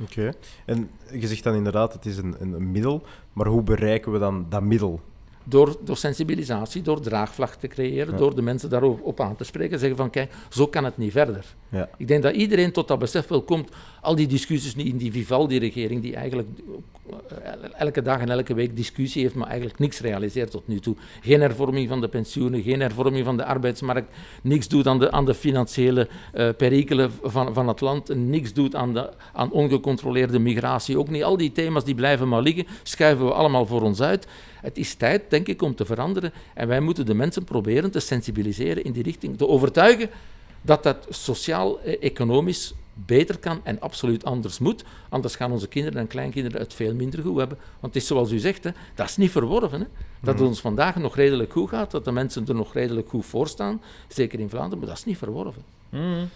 Oké. En je zegt dan inderdaad, het is een, een, een middel, maar hoe bereiken we dan dat middel? Door, door sensibilisatie, door draagvlak te creëren, Ja. door de mensen daarop op aan te spreken, zeggen van kijk, zo kan het niet verder. Ja. Ik denk dat iedereen tot dat besef wel komt. Al die discussies in die Vivaldi-regering, die eigenlijk eh, elke dag en elke week discussie heeft, maar eigenlijk niks realiseert tot nu toe. Geen hervorming van de pensioenen, geen hervorming van de arbeidsmarkt, niks doet aan de, aan de financiële eh, perikelen van, van het land, niks doet aan, de, aan ongecontroleerde migratie. Ook niet al die thema's die blijven maar liggen, schuiven we allemaal voor ons uit. Het is tijd, denk ik, om te veranderen. En wij moeten de mensen proberen te sensibiliseren in die richting, te overtuigen dat dat sociaal-economisch beter kan en absoluut anders moet. Anders gaan onze kinderen en kleinkinderen het veel minder goed hebben. Want het is zoals u zegt, hè, dat is niet verworven. Hè. Dat het ons vandaag nog redelijk goed gaat, dat de mensen er nog redelijk goed voor staan, zeker in Vlaanderen, maar dat is niet verworven. Mm.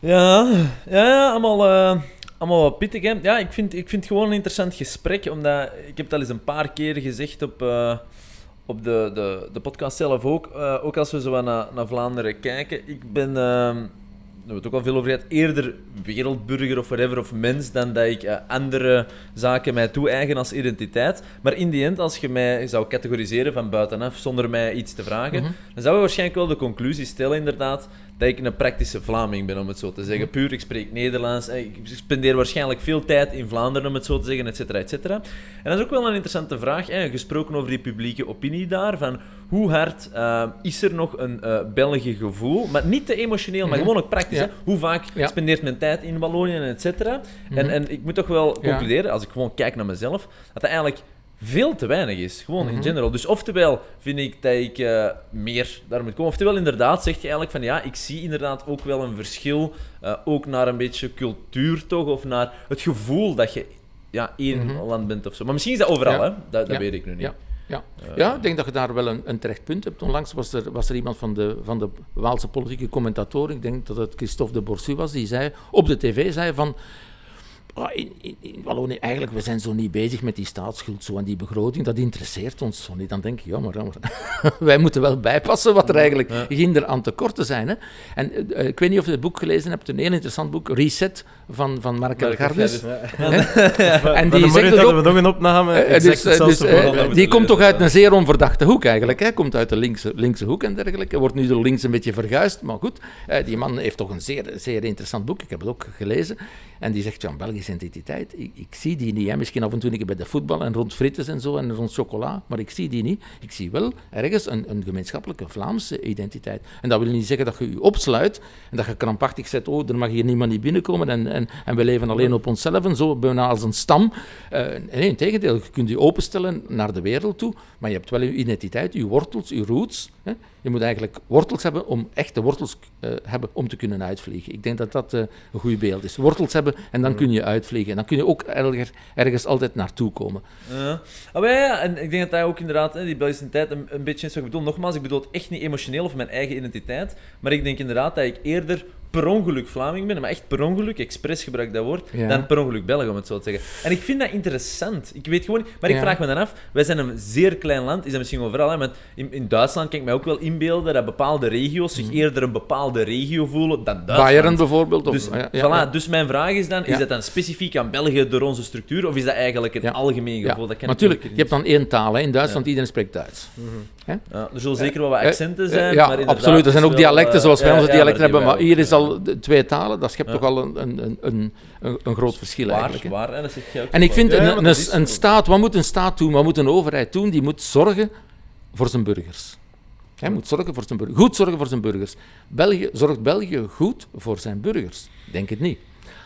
Ja, ja, ja allemaal, eh, allemaal wat pittig. Hè? Ja, ik vind, ik vind het gewoon een interessant gesprek, omdat ik heb het al eens een paar keer gezegd op, eh, op de, de, de podcast zelf ook. Eh, ook als we zo naar, naar Vlaanderen kijken. Ik ben, ehm, we het ook al veel over gehad, eerder wereldburger of whatever of mens dan dat ik eh, andere zaken mij toe-eigen als identiteit. Maar in die end, als je mij zou categoriseren van buitenaf zonder mij iets te vragen, Mhm. dan zou je waarschijnlijk wel de conclusie stellen inderdaad dat ik een praktische Vlaming ben, om het zo te zeggen. Puur, ik spreek Nederlands. eh, Ik spendeer waarschijnlijk veel tijd in Vlaanderen, om het zo te zeggen, et cetera, et cetera. En dat is ook wel een interessante vraag, hè, gesproken over die publieke opinie daar, van hoe hard eh, is er nog een eh België gevoel, maar niet te emotioneel, maar Mhm. gewoon ook praktisch. Ja. Hè? Hoe vaak Ja. spendeert men tijd in Wallonië, et cetera. En, Mhm. en ik moet toch wel concluderen, als ik gewoon kijk naar mezelf, dat dat eigenlijk veel te weinig is. Gewoon in Mhm. general. Dus oftewel vind ik dat ik eh, meer daar moet komen. Oftewel inderdaad zeg je eigenlijk van ja, ik zie inderdaad ook wel een verschil. eh, ook naar een beetje cultuur toch. Of naar het gevoel dat je ja, één Mhm. land bent of zo. Maar misschien is dat overal, Ja. hè? Dat, dat Ja. weet ik nu niet. Ja. Ja. Eh, ja, ik denk dat je daar wel een, een terecht punt hebt. Onlangs was er, was er iemand van de, van de Waalse politieke commentator, ik denk dat het Christophe de Borsu was, die zei, op de tv zei van... "Ah, In, in, in Wallonië, eigenlijk, we zijn zo niet bezig met die staatsschuld zo en die begroting, dat interesseert ons zo niet. Dan denk je, ja, maar, ja, maar wij moeten wel bijpassen wat er eigenlijk Ja. ginder aan tekorten zijn. Hè. En eh, ik weet niet of je het boek gelezen hebt, een heel interessant boek, Reset, van, van Mark Mark Elgardus. Elgardus. Hè? En die zegt ook... hebben we nog een opname. Eh, dus, eh, dus, eh, die komt toch uit een zeer onverdachte hoek eigenlijk. Hij komt uit de linkse, linkse hoek en dergelijke. Wordt nu door links een beetje verguisd, maar goed. Die man heeft toch een zeer, zeer interessant boek. Ik heb het ook gelezen. En die zegt, ja, Belgische identiteit, ik, ik zie die niet. Hè. Misschien af en toe een keer bij de voetbal en rond frites en zo en rond chocola, maar ik zie die niet. Ik zie wel ergens een, een gemeenschappelijke Vlaamse identiteit. En dat wil niet zeggen dat je je opsluit en dat je krampachtig zegt, oh, er mag hier niemand niet binnenkomen en, en, en we leven alleen op onszelf en zo, bijna als een stam. Eh, nee, in tegendeel, je kunt je openstellen naar de wereld toe, maar je hebt wel je identiteit, je wortels, je roots. Hè. Je moet eigenlijk wortels hebben om echte wortels eh, hebben om te kunnen uitvliegen. Ik denk dat dat eh, een goed beeld is. Wortels hebben en dan kun je uitvliegen. En dan kun je ook erger, ergens altijd naartoe komen. Ja. Ah, ja, ja, en ik denk dat dat ook inderdaad, hè, die Belgische identiteit, een, een beetje is wat ik bedoel. Nogmaals, ik bedoel het echt niet emotioneel of mijn eigen identiteit, maar ik denk inderdaad dat ik eerder per ongeluk Vlaming ben, maar echt per ongeluk, expres gebruik ik dat woord, Ja. dan per ongeluk Belg, om het zo te zeggen. En ik vind dat interessant. Ik weet gewoon maar ik Ja. vraag me dan af, wij zijn een zeer klein land, is dat misschien overal, hè, in, in Duitsland kan ik mij ook wel inbeelden dat bepaalde regio's zich eerder een bepaalde regio voelen dan Duitsland. Bayern bijvoorbeeld. Of, Dus, ja, ja, voilà, dus mijn vraag is dan, is dat dan specifiek aan België door onze structuur, of is dat eigenlijk een algemeen gevoel? Dat kan natuurlijk, je hebt dan één taal. Hè. In Duitsland iedereen spreekt Duits. Ja, er zullen zeker wel wat Eh, accenten eh, zijn. maar absoluut. Er zijn ook dialecten eh, zoals wij onze dialecten hebben, maar hier is ja. Al twee talen. Dat schept toch al een, een, een, een, groot verschil eigenlijk. waar, en En ik vind een, een, staat, wat moet een staat doen? Wat moet een overheid doen? Die moet zorgen voor zijn burgers. Hij moet zorgen voor zijn burgers. Goed zorgen voor zijn burgers. België, zorgt België goed voor zijn burgers? Ik Denk het niet.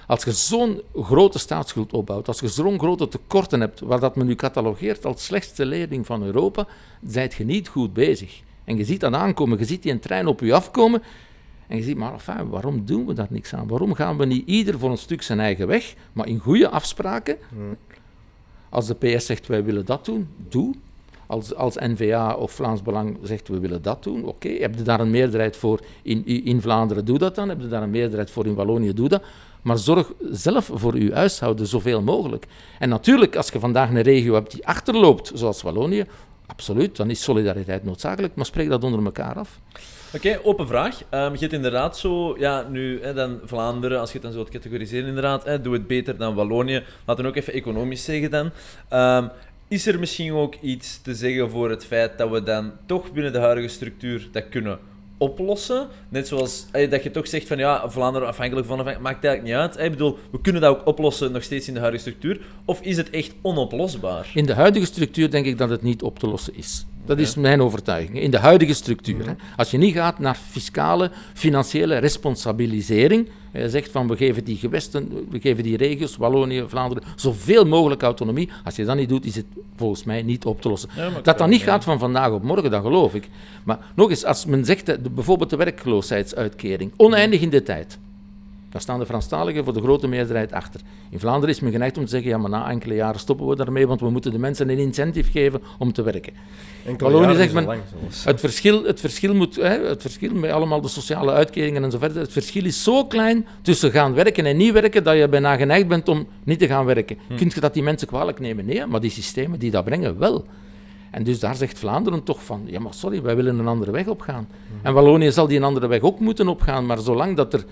Als je zo'n grote staatsschuld opbouwt, als je zo'n grote tekorten hebt, waar dat men nu catalogeert als slechtste leerling van Europa, zijt je niet goed bezig. En je ziet dat aankomen, je ziet die een trein op je afkomen, en je ziet, maar enfin, waarom doen we daar niks aan? Waarom gaan we niet ieder voor een stuk zijn eigen weg, maar in goede afspraken? Als de PS zegt, wij willen dat doen, doe. Als, als N-VA of Vlaams Belang zegt, we willen dat doen, oké. Heb je daar een meerderheid voor in, in Vlaanderen, doe dat dan. Heb je daar een meerderheid voor in Wallonië, doe dat. Maar zorg zelf voor uw huishouden zoveel mogelijk. En natuurlijk, als je vandaag een regio hebt die achterloopt, zoals Wallonië, absoluut, dan is solidariteit noodzakelijk, maar spreek dat onder elkaar af. Oké, open vraag. Ehm, je hebt inderdaad zo, ja, nu hè, dan Vlaanderen, als je het dan zo wilt categoriseren, inderdaad, hè, doe het beter dan Wallonië. Laten we ook even economisch zeggen dan. Ehm, is er misschien ook iets te zeggen voor het feit dat we dan toch binnen de huidige structuur dat kunnen oplossen? Net zoals eh, dat je toch zegt van ja, Vlaanderen afhankelijk van, maakt eigenlijk niet uit. Ik bedoel, we kunnen dat ook oplossen nog steeds in de huidige structuur. Of is het echt onoplosbaar? In de huidige structuur denk ik dat het niet op te lossen is. Dat is mijn overtuiging. In de huidige structuur. Hè. Als je niet gaat naar fiscale, financiële responsabilisering. Je zegt van we geven die gewesten, we geven die regio's, Wallonië, Vlaanderen, zoveel mogelijk autonomie. Als je dat niet doet, is het volgens mij niet op te lossen. Ja, dat dat niet ja. gaat van vandaag op morgen, dat geloof ik. Maar nog eens, als men zegt, bijvoorbeeld de werkloosheidsuitkering, oneindig in de tijd. Daar staan de Franstaligen voor de grote meerderheid achter. In Vlaanderen is men geneigd om te zeggen, ja, maar na enkele jaren stoppen we daarmee, want we moeten de mensen een incentive geven om te werken. Wallonië zegt men-. Het verschil, het verschil, moet, hè, het verschil met allemaal de sociale uitkeringen en zo verder, het verschil is zo klein tussen gaan werken en niet werken, dat je bijna geneigd bent om niet te gaan werken. Kun je dat die mensen kwalijk nemen? Nee, maar die systemen die dat brengen wel. En dus daar zegt Vlaanderen toch van, ja maar sorry, wij willen een andere weg opgaan. En Wallonië zal die een andere weg ook moeten opgaan, maar zolang dat er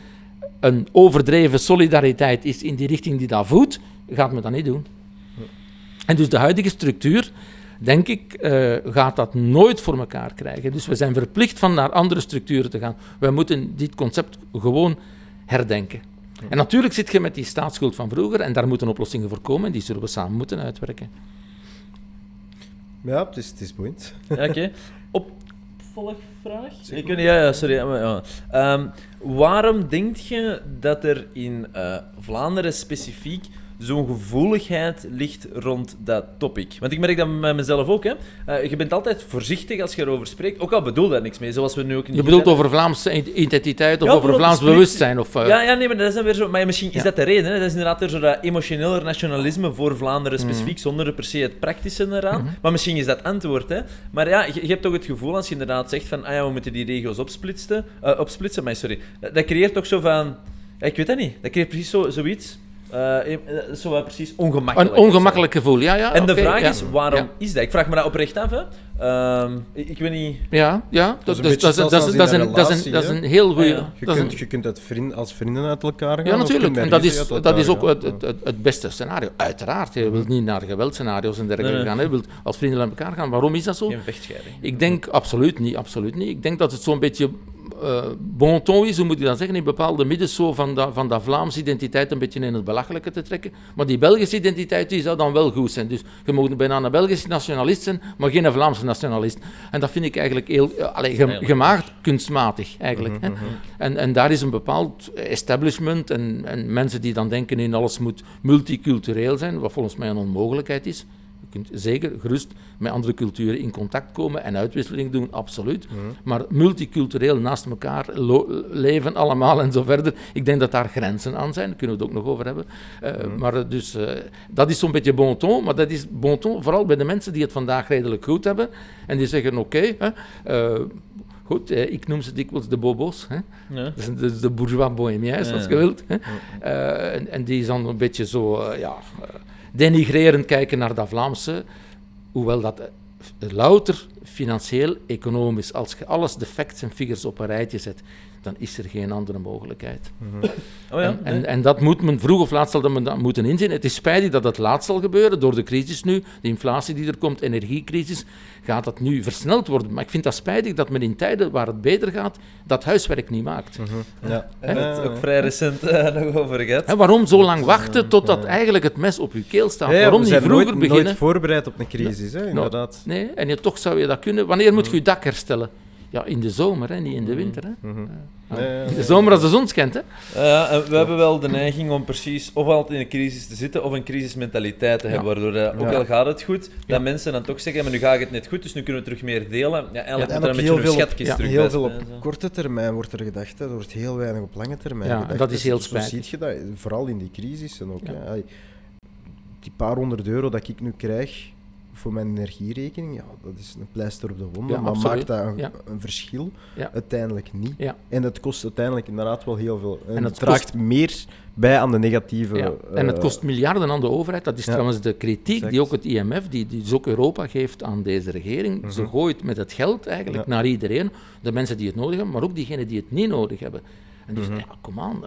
een overdreven solidariteit is in die richting die dat voedt, gaat men dat niet doen. En dus de huidige structuur, denk ik, eh, gaat dat nooit voor elkaar krijgen. Dus we zijn verplicht van naar andere structuren te gaan. Wij moeten dit concept gewoon herdenken. En natuurlijk zit je met die staatsschuld van vroeger en daar moeten oplossingen voor komen en die zullen we samen moeten uitwerken. Ja, het is, het is boeiend. Ja, Oké. Ik weet niet, ja, ja, sorry. Ehm, waarom denk je dat er in eh, Vlaanderen specifiek zo'n gevoeligheid ligt rond dat topic? Want ik merk dat bij mezelf ook. Hè. Eh, je bent altijd voorzichtig als je erover spreekt, ook al bedoel daar niks mee, zoals we nu ook in Je bedoelt over Vlaamse identiteit of Ja, over Vlaams bewustzijn? Of, eh, Ja, ja, nee, maar dat is dan weer zo. Maar misschien is dat de reden. Hè? Dat is inderdaad er zo dat emotioneler nationalisme voor Vlaanderen Mhm. specifiek, zonder er per se het praktische eraan. Maar misschien is dat antwoord. Hè? Maar ja, je, je hebt toch het gevoel als je inderdaad zegt van, ah ja, we moeten die regio's opsplitsen, eh, opsplitsen, maar sorry. Dat, dat creëert toch zo van, ik weet dat niet. Dat creëert precies zo, zoiets. Eh, eh, zo wat precies ongemakkelijk. een ongemakkelijk gevoel, ja. ja En de vraag ja. is, waarom Ja. is dat? Ik vraag me dat oprecht af. Hè? Ehm, ik, ik weet niet... Ja, ja. Dat, is een dat, dat, een dat, is een, relatie, dat is een heel goede. Ja, ja. Je dat is kunt, een- je kunt uit vriend, als vrienden uit elkaar gaan. Ja, of natuurlijk. En dat is, dat is ook het, het, het, het beste scenario. Uiteraard. Je wilt niet naar geweldscenario's en dergelijke nee. gaan. Je wilt als vrienden uit elkaar gaan. Waarom is dat zo? Geen vechtscheiding. Ik denk absoluut niet, absoluut niet. Ik denk dat het zo'n beetje eh bon ton is, hoe moet je dat zeggen, in bepaalde middens zo van dat, van dat Vlaamse identiteit een beetje in het belachelijke te trekken. Maar die Belgische identiteit die zou dan wel goed zijn. Dus je moet bijna een Belgische nationalist zijn, maar geen Vlaamse nationalist. En dat vind ik eigenlijk heel, eh, allee, gem- Eigenlijk. gemaakt kunstmatig eigenlijk. hè. En, en daar is een bepaald establishment en, en mensen die dan denken in alles moet multicultureel zijn, wat volgens mij een onmogelijkheid is. Je kunt zeker gerust met andere culturen in contact komen en uitwisseling doen, absoluut. Maar multicultureel naast elkaar leven allemaal en zo verder, ik denk dat daar grenzen aan zijn, daar kunnen we het ook nog over hebben. Eh, Maar eh, dus, eh, dat is zo'n beetje bon ton, maar dat is bon ton vooral bij de mensen die het vandaag redelijk goed hebben en die zeggen oké, hè, eh, goed, eh, ik noem ze dikwijls de bobo's, hè. Ja. Is de, de bourgeois bohémiens, Ja. als je wilt. Hè. En, en die is dan een beetje zo, ja, denigrerend kijken naar dat Vlaamse, hoewel dat eh, louter financieel, economisch, als je alles de facts en figures op een rijtje zet, dan is er geen andere mogelijkheid. Oh ja, en, en, nee. en dat moet men vroeg of laat zal dat men dat moeten inzien. Het is spijtig dat het laat zal gebeuren door de crisis nu, de inflatie die er komt, energiecrisis, gaat dat nu versneld worden. Maar ik vind dat spijtig dat men in tijden waar het beter gaat, dat huiswerk niet maakt. Ja. Daar hebben we het ook vrij recent eh, nog over gehad. En waarom zo lang wachten totdat eigenlijk het mes op je keel staat? Ja, ja, waarom niet vroeger nooit, beginnen? nooit voorbereid op een crisis, hè, inderdaad. Nee, en je, toch zou je dat kunnen. Wanneer moet je je dak herstellen? Ja, in de zomer, hè, niet in de winter. Hè. Mhm. Ja. Nee, ja, in de zomer als de zon schijnt. Hè. Ja, en we hebben wel de neiging om precies of altijd in een crisis te zitten of een crisismentaliteit te hebben, waardoor eh, ook Ja. al gaat het goed, Ja. dat mensen dan toch zeggen, maar nu gaat het net goed, dus nu kunnen we terug meer delen. Ja, eigenlijk Ja, moet en er een beetje een schatkist ja, terug Heel veel op zo. korte termijn wordt er gedacht, hè. er wordt heel weinig op lange termijn Ja, en gedacht. dat is heel Zo spijtig. ziet je dat, vooral in die crisissen ook. Ja. Hè. Die paar honderd euro dat ik nu krijg voor mijn energierekening, ja, dat is een pleister op de wonden, Ja, maar maakt dat een, Ja. een verschil? Ja. Uiteindelijk niet. En het kost uiteindelijk inderdaad wel heel veel. En, En het draagt meer bij aan de negatieve... Ja. En het eh, kost miljarden aan de overheid. Dat is trouwens de kritiek Exact. die ook het IMF, die, die dus ook Europa geeft aan deze regering. Ze Mhm. gooit met het geld eigenlijk naar iedereen. De mensen die het nodig hebben, maar ook diegenen die het niet nodig hebben. En dus, Mhm. ja, kom aan.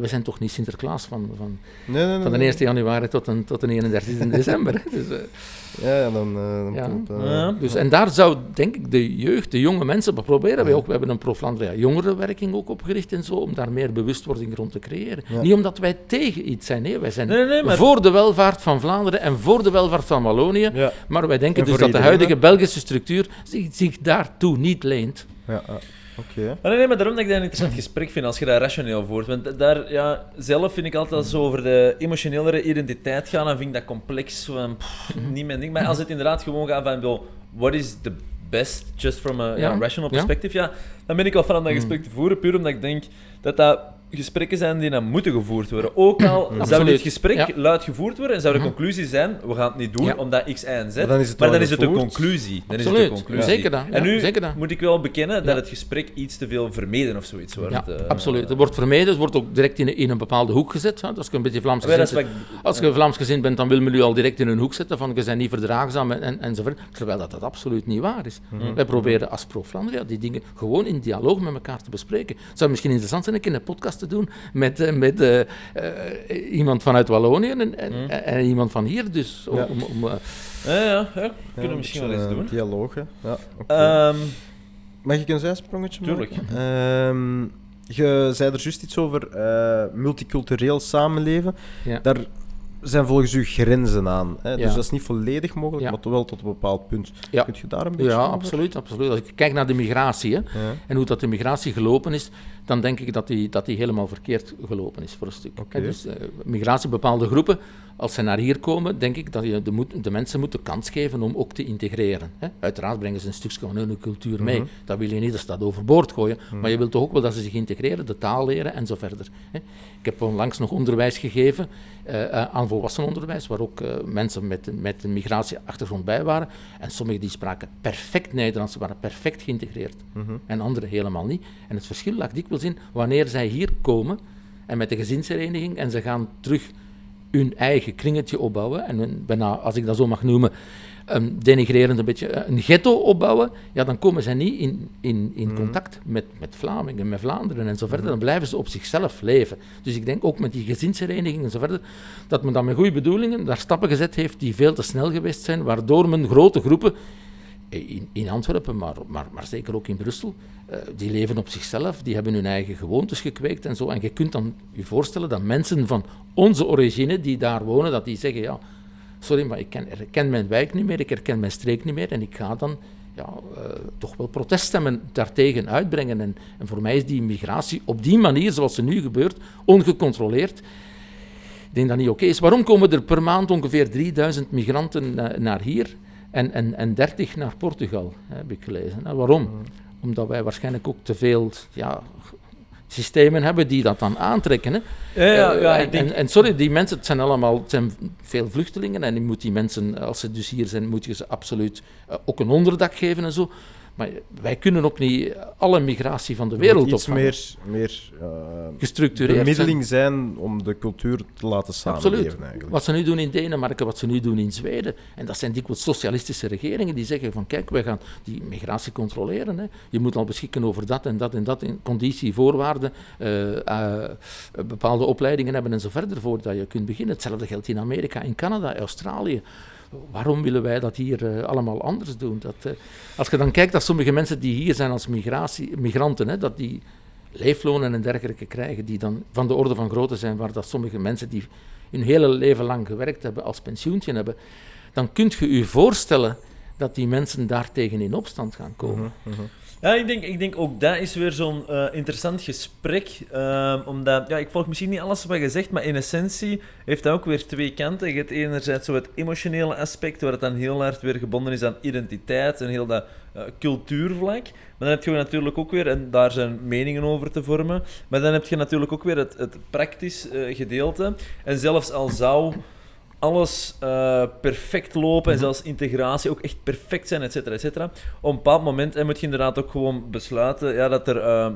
we zijn toch niet Sinterklaas van, van, Nee, nee, nee. van de nee. 1 januari tot, een, tot de 31 december. Dus, eh, Ja, ja, dan, eh, dan Ja. komt... eh, Ja. Dus, en daar zou, denk ik, de jeugd, de jonge mensen, dat proberen wij ook. We hebben een Pro Vlaanderen jongerenwerking ook opgericht en zo, om daar meer bewustwording rond te creëren. Ja. Niet omdat wij tegen iets zijn, nee, wij zijn Nee, nee, nee, maar... voor de welvaart van Vlaanderen en voor de welvaart van Wallonië. Ja, Maar wij denken En dus dat de huidige Belgische structuur zich, zich daartoe niet leent. ja, ja. Oké. Nee, nee, maar daarom dat ik dat een interessant gesprek vind als je dat rationeel voert. Want daar, ja, zelf vind ik altijd als het over de emotionelere identiteit gaan, dan vind ik dat complex, zo van, pff, niet mijn ding. Maar als het inderdaad gewoon gaat van, bedoel, what is the best, just from a ja, Ja, rational perspective, ja, dan ben ik wel van om dat gesprek te voeren, puur omdat ik denk dat dat gesprekken zijn die dan moeten gevoerd worden. Ook al zou Absoluut, dit gesprek ja. luid gevoerd worden en zou de Mhm. conclusie zijn, we gaan het niet doen Ja. omdat X, Y en Z, Maar dan is het maar dan is het een conclusie. Dan is het Absoluut, een conclusie. zeker dat, En nu zeker dat. moet ik wel bekennen dat Ja. het gesprek iets te veel vermeden of zoiets wordt. Ja, eh. absoluut. Er wordt vermeden, het wordt ook direct in een, in een bepaalde hoek gezet. Hè. Als je een beetje Vlaams gezind bent, ik- als je Vlaams gezind bent, dan wil men u al direct in een hoek zetten van je bent niet verdraagzaam en, en, enzovoort. Terwijl dat, dat absoluut niet waar is. Mhm. Wij proberen als Pro Vlaanderen die dingen gewoon in dialoog met elkaar te bespreken. Het zou misschien interessant zijn een keer een podcast te doen met, eh, met eh, eh, iemand vanuit Wallonië en, en, en iemand van hier. Dus om, Ja. om, om, eh, Ja, ja, ja. kunnen Ja, we misschien wel eens een doen. Dialoog, hè. Ja. Ehm, Mag ik een zijsprongetje Tuurlijk. maken? Ehm, je zei er juist iets over eh, multicultureel samenleven. Ja. Daar zijn volgens u grenzen aan. Hè? Dus dat is niet volledig mogelijk, maar toch wel tot een bepaald punt. Ja. Kunt je daar een beetje ja, over? absoluut, absoluut. Als ik kijk naar de migratie hè, en hoe dat de migratie gelopen is, dan denk ik dat die, dat die helemaal verkeerd gelopen is voor een stuk. Hè, Dus eh, migratie, bepaalde groepen, als ze naar hier komen, denk ik dat je de, moet, de mensen moet de kans geven om ook te integreren. Hè. Uiteraard brengen ze een stukje van hun cultuur mee. Mhm. Dat wil je niet, dat staat overboord gooien. Maar je wilt toch ook wel dat ze zich integreren, de taal leren en zo verder. Hè. Ik heb onlangs nog onderwijs gegeven aan volwassenenonderwijs, waar ook eh, mensen met, met een migratieachtergrond bij waren. En sommigen die spraken perfect Nederlands, ze waren perfect geïntegreerd. Mhm. En anderen helemaal niet. En het verschil lag dikwijls in wanneer zij hier komen en met de gezinshereniging en ze gaan terug hun eigen kringetje opbouwen. En bijna, als ik dat zo mag noemen, um, denigrerend een beetje eh, een ghetto opbouwen. Ja, dan komen zij niet in, in, in Mhm. contact met, met Vlamingen, met Vlaanderen en zo verder. Dan blijven ze op zichzelf leven. Dus ik denk ook met die gezinshereniging en zo verder, dat men dan met goede bedoelingen daar stappen gezet heeft die veel te snel geweest zijn, waardoor men grote groepen in, in Antwerpen, maar, maar, maar zeker ook in Brussel, eh, die leven op zichzelf, die hebben hun eigen gewoontes gekweekt en zo. En je kunt dan je voorstellen dat mensen van onze origine die daar wonen, dat die zeggen, ja, sorry, maar ik ken, herken mijn wijk niet meer, ik herken mijn streek niet meer en ik ga dan ja, eh, toch wel proteststemmen daartegen uitbrengen. En, en voor mij is die migratie op die manier, zoals ze nu gebeurt, ongecontroleerd, ik denk dat niet oké is. Waarom komen er per maand ongeveer 3000 migranten na- naar hier en, en, en 30 naar Portugal, heb ik gelezen. Nou, waarom? Omdat wij waarschijnlijk ook te veel ja, systemen hebben die dat dan aantrekken. Hè. ja, ja, Eh, ja, en, denk... en, en sorry, die mensen, het zijn allemaal het zijn veel vluchtelingen en je moet die mensen, als ze dus hier zijn, moet je ze absoluut eh, ook een onderdak geven en zo. Maar wij kunnen ook niet alle migratie van de Er wereld moet iets opvangen. meer, meer eh, gestructureerd zijn. bemiddeling zijn om de cultuur te laten samenleven Absoluut. eigenlijk. Wat ze nu doen in Denemarken, wat ze nu doen in Zweden. En dat zijn dikwijls socialistische regeringen die zeggen van kijk, wij gaan die migratie controleren. Hè. Je moet al beschikken over dat en dat en dat in conditie, voorwaarden, eh, eh, bepaalde opleidingen hebben en zo verder voordat je kunt beginnen. Hetzelfde geldt in Amerika, in Canada, Australië. Waarom willen wij dat hier eh, allemaal anders doen? Dat, eh, als je dan kijkt dat sommige mensen die hier zijn als migratie, migranten, hè, dat die leeflonen en dergelijke krijgen, die dan van de orde van grootte zijn, waar dat sommige mensen die hun hele leven lang gewerkt hebben, als pensioentje hebben, dan kunt je je voorstellen dat die mensen daartegen in opstand gaan komen. Mhm, mhm. Ja, ik denk, ik denk ook dat is weer zo'n eh, interessant gesprek. ehm, omdat, ja, ik volg misschien niet alles wat je zegt, maar in essentie heeft dat ook weer twee kanten. Je hebt enerzijds zo het emotionele aspect, waar het dan heel hard weer gebonden is aan identiteit en heel dat eh, cultuurvlak. Maar dan heb je natuurlijk ook weer, en daar zijn meningen over te vormen, maar dan heb je natuurlijk ook weer het, het praktisch eh, gedeelte. En zelfs al zou alles eh, perfect lopen en zelfs integratie ook echt perfect zijn, et cetera, et cetera. Op een bepaald moment en moet je inderdaad ook gewoon besluiten ja, dat er eh,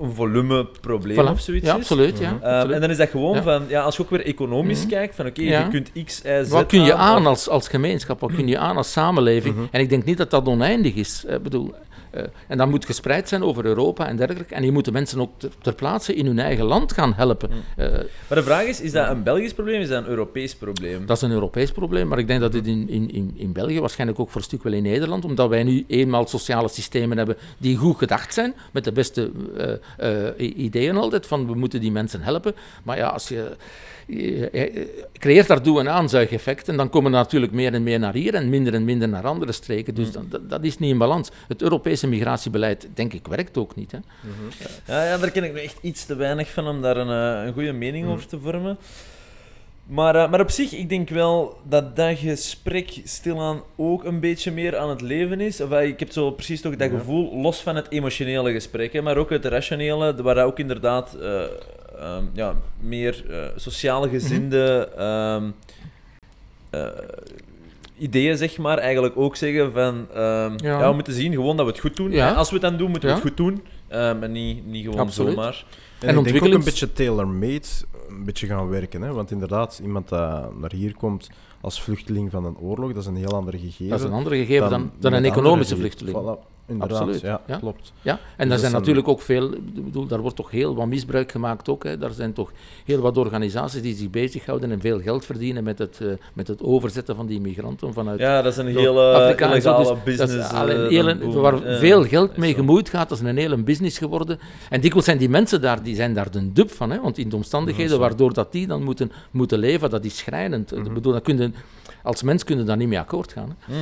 een volumeprobleem Voilà. of zoiets ja, is. absoluut. Ja, Ehm, absoluut. en dan is dat gewoon Ja. van, ja, als je ook weer economisch Mhm. kijkt, van oké, Ja. je kunt X, Y, Z Wat kun je aan als, als gemeenschap? Wat kun je aan als samenleving? Mhm. En ik denk niet dat dat oneindig is. Ik bedoel, eh, en dat moet gespreid zijn over Europa en dergelijke. En je moet de mensen ook ter, ter plaatse in hun eigen land gaan helpen. Eh, Maar de vraag is, is dat een Belgisch probleem, is dat een Europees probleem? dat is een Europees probleem, maar ik denk dat dit in, in, in, in België, waarschijnlijk ook voor een stuk wel in Nederland, omdat wij nu eenmaal sociale systemen hebben die goed gedacht zijn, met de beste eh, eh, ideeën altijd, van we moeten die mensen helpen. Maar ja, als je, je, je creëert daartoe een aanzuigeffect en dan komen er natuurlijk meer en meer naar hier en minder en minder naar andere streken. Dus dat, dat, dat is niet in balans. Het Europese migratiebeleid, denk ik, werkt ook niet. Hè. Ja, ja, daar ken ik nu echt iets te weinig van om daar een, eh, een goede mening Hmm. over te vormen. Maar, eh, maar op zich, ik denk wel dat dat gesprek stilaan ook een beetje meer aan het leven is. Of, eh, ik heb zo precies toch dat gevoel, los van het emotionele gesprek, hè, maar ook het rationele, waar dat ook inderdaad eh, ehm, ja, meer eh, sociaal gezinde ehm, eh, ideeën, zeg maar, eigenlijk ook zeggen van... ehm, ja. Ja. we moeten zien gewoon dat we het goed doen. Ja. Als we het dan doen, moeten we Ja. het goed doen. Ehm, en niet, niet gewoon Absoluut. zomaar. En, En ik denk ook een beetje tailor-made een beetje gaan werken. Hè? Want inderdaad, iemand dat naar hier komt als vluchteling van een oorlog, dat is een heel ander gegeven. Dat is een ander gegeven dan, dan een economische vluchteling. Voilà, inderdaad, Absoluut, ja, ja. klopt. Ja, en dat daar zijn een- natuurlijk ook veel, bedoel, daar wordt toch heel wat misbruik gemaakt ook. Hè. Daar zijn toch heel wat organisaties die zich bezighouden en veel geld verdienen met het, eh, met het overzetten van die migranten vanuit Ja, dat is een hele dus dat is business. eh, hele- boel. waar Ja, veel geld mee zo. gemoeid gaat, dat is een hele business geworden. En dikwijls zijn die mensen daar, die zijn daar de dub van, hè, want in de omstandigheden waardoor dat die dan moeten, moeten leven, dat is schrijnend. Mhm. Ik bedoel, dat kun je, als mens kun je daar niet mee akkoord gaan. Hè.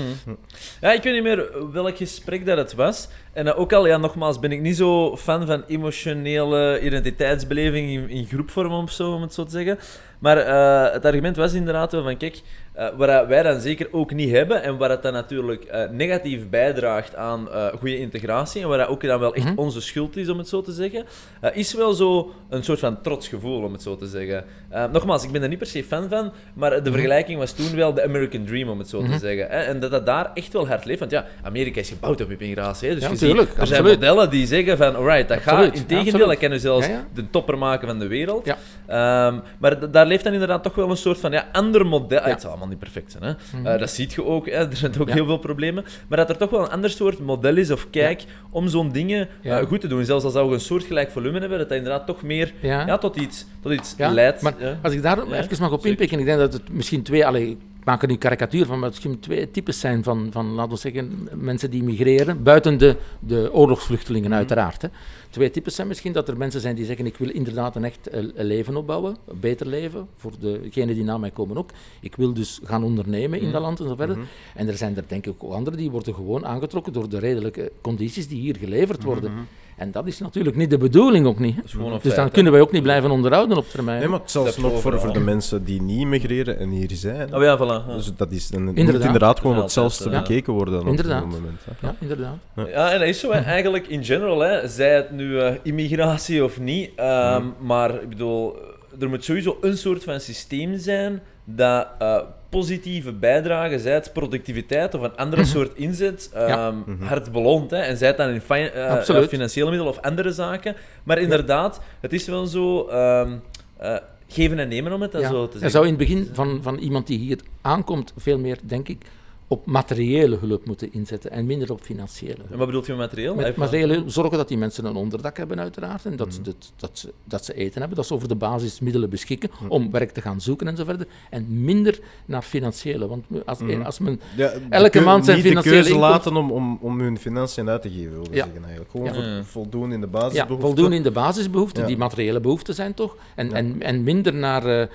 Ja, ik weet niet meer welk gesprek dat het was. En eh, ook al, ja, nogmaals, ben ik niet zo fan van emotionele identiteitsbeleving in, in groepvorm of zo, om het zo te zeggen. Maar eh, het argument was inderdaad wel van, kijk, eh waar wij dan zeker ook niet hebben en waar het dan natuurlijk eh, negatief bijdraagt aan goede integratie en waar dat ook dan wel echt Mhm. onze schuld is, om het zo te zeggen, is wel zo een soort van trots gevoel, om het zo te zeggen. Nogmaals, ik ben er niet per se fan van, maar de vergelijking was toen wel de American Dream, om het zo te Mhm. zeggen. Hè? En dat dat daar echt wel hard leeft, want ja, Amerika is gebouwd op immigratie. Hè? Dus Ja, je ziet, er zijn modellen die zeggen van, alright, dat Absoluut, gaat. Integendeel, dat kunnen zelfs Ja, ja. de topper maken van de wereld. Ehm, maar daar leeft dan inderdaad toch wel een soort van ja, ander model. Ah. Het zal allemaal niet perfect zijn, hè? Mhm. Eh, dat zie je ook. Hè? Er zijn ook heel veel problemen. Maar dat er toch wel een ander soort model is of kijk om zo'n dingen eh, goed te doen. Zelfs als we een soortgelijk volume hebben, dat dat inderdaad toch meer Ja. tot iets, tot iets Ja, leidt. Maar als ik daar even mag op inpikken, ik denk dat het misschien twee, allee, maak er nu karikatuur van, maar misschien twee types zijn van, van laten we zeggen, mensen die migreren, buiten de, de oorlogsvluchtelingen Mhm. uiteraard. Hè. Twee types zijn misschien dat er mensen zijn die zeggen, ik wil inderdaad een echt eh, leven opbouwen, een beter leven, voor degenen die na mij komen ook. Ik wil dus gaan ondernemen in Mhm. dat land en zo verder. Mhm. En er zijn er denk ik ook anderen die worden gewoon aangetrokken door de redelijke condities die hier geleverd worden. En dat is natuurlijk niet de bedoeling ook niet. Dus dan feit, kunnen wij ook niet blijven onderhouden op termijn. Nee, maar zelfs nog voor, voor de mensen die niet migreren en hier zijn. Oh ja, voilà. ja. Dus dat is een, moet Inderdaad. inderdaad gewoon hetzelfde ja. bekeken worden dan Inderdaad. op dit moment. Hè. Ja, inderdaad. Ja, en dat is zo hè. eigenlijk in general, hè, zij het nu eh, immigratie of niet. ehm, Maar ik bedoel, er moet sowieso een soort van systeem zijn dat eh, positieve bijdrage, zij het productiviteit of een andere soort inzet, Ja. ehm, Mhm. hard beloont. Hè, en zij het dan in fi- Absoluut. eh, financiële middelen of andere zaken. Maar inderdaad, het is wel zo. ehm, eh, geven en nemen om het dan Ja. zo te zeggen. zou in het begin van, van iemand die hier aankomt veel meer, denk ik, op materiële hulp moeten inzetten en minder op financiële hulp. En wat bedoelt je met materieel? Met materiële hulp zorgen dat die mensen een onderdak hebben, uiteraard. En dat, ze, dat, dat, ze, dat ze eten hebben, dat ze over de basismiddelen beschikken Mhm. om werk te gaan zoeken en zo verder. En minder naar financiële. Want als, Mhm. als men Ja, Elke maand zijn niet de financiële keuze laten om, om, om hun financiën uit te geven, wil ik Ja. zeggen eigenlijk. Gewoon Ja. Ja. voldoen in de ja, basisbehoeften. voldoen in de basisbehoeften, Ja. die materiële behoeften zijn toch, en, Ja. en, en minder naar eh,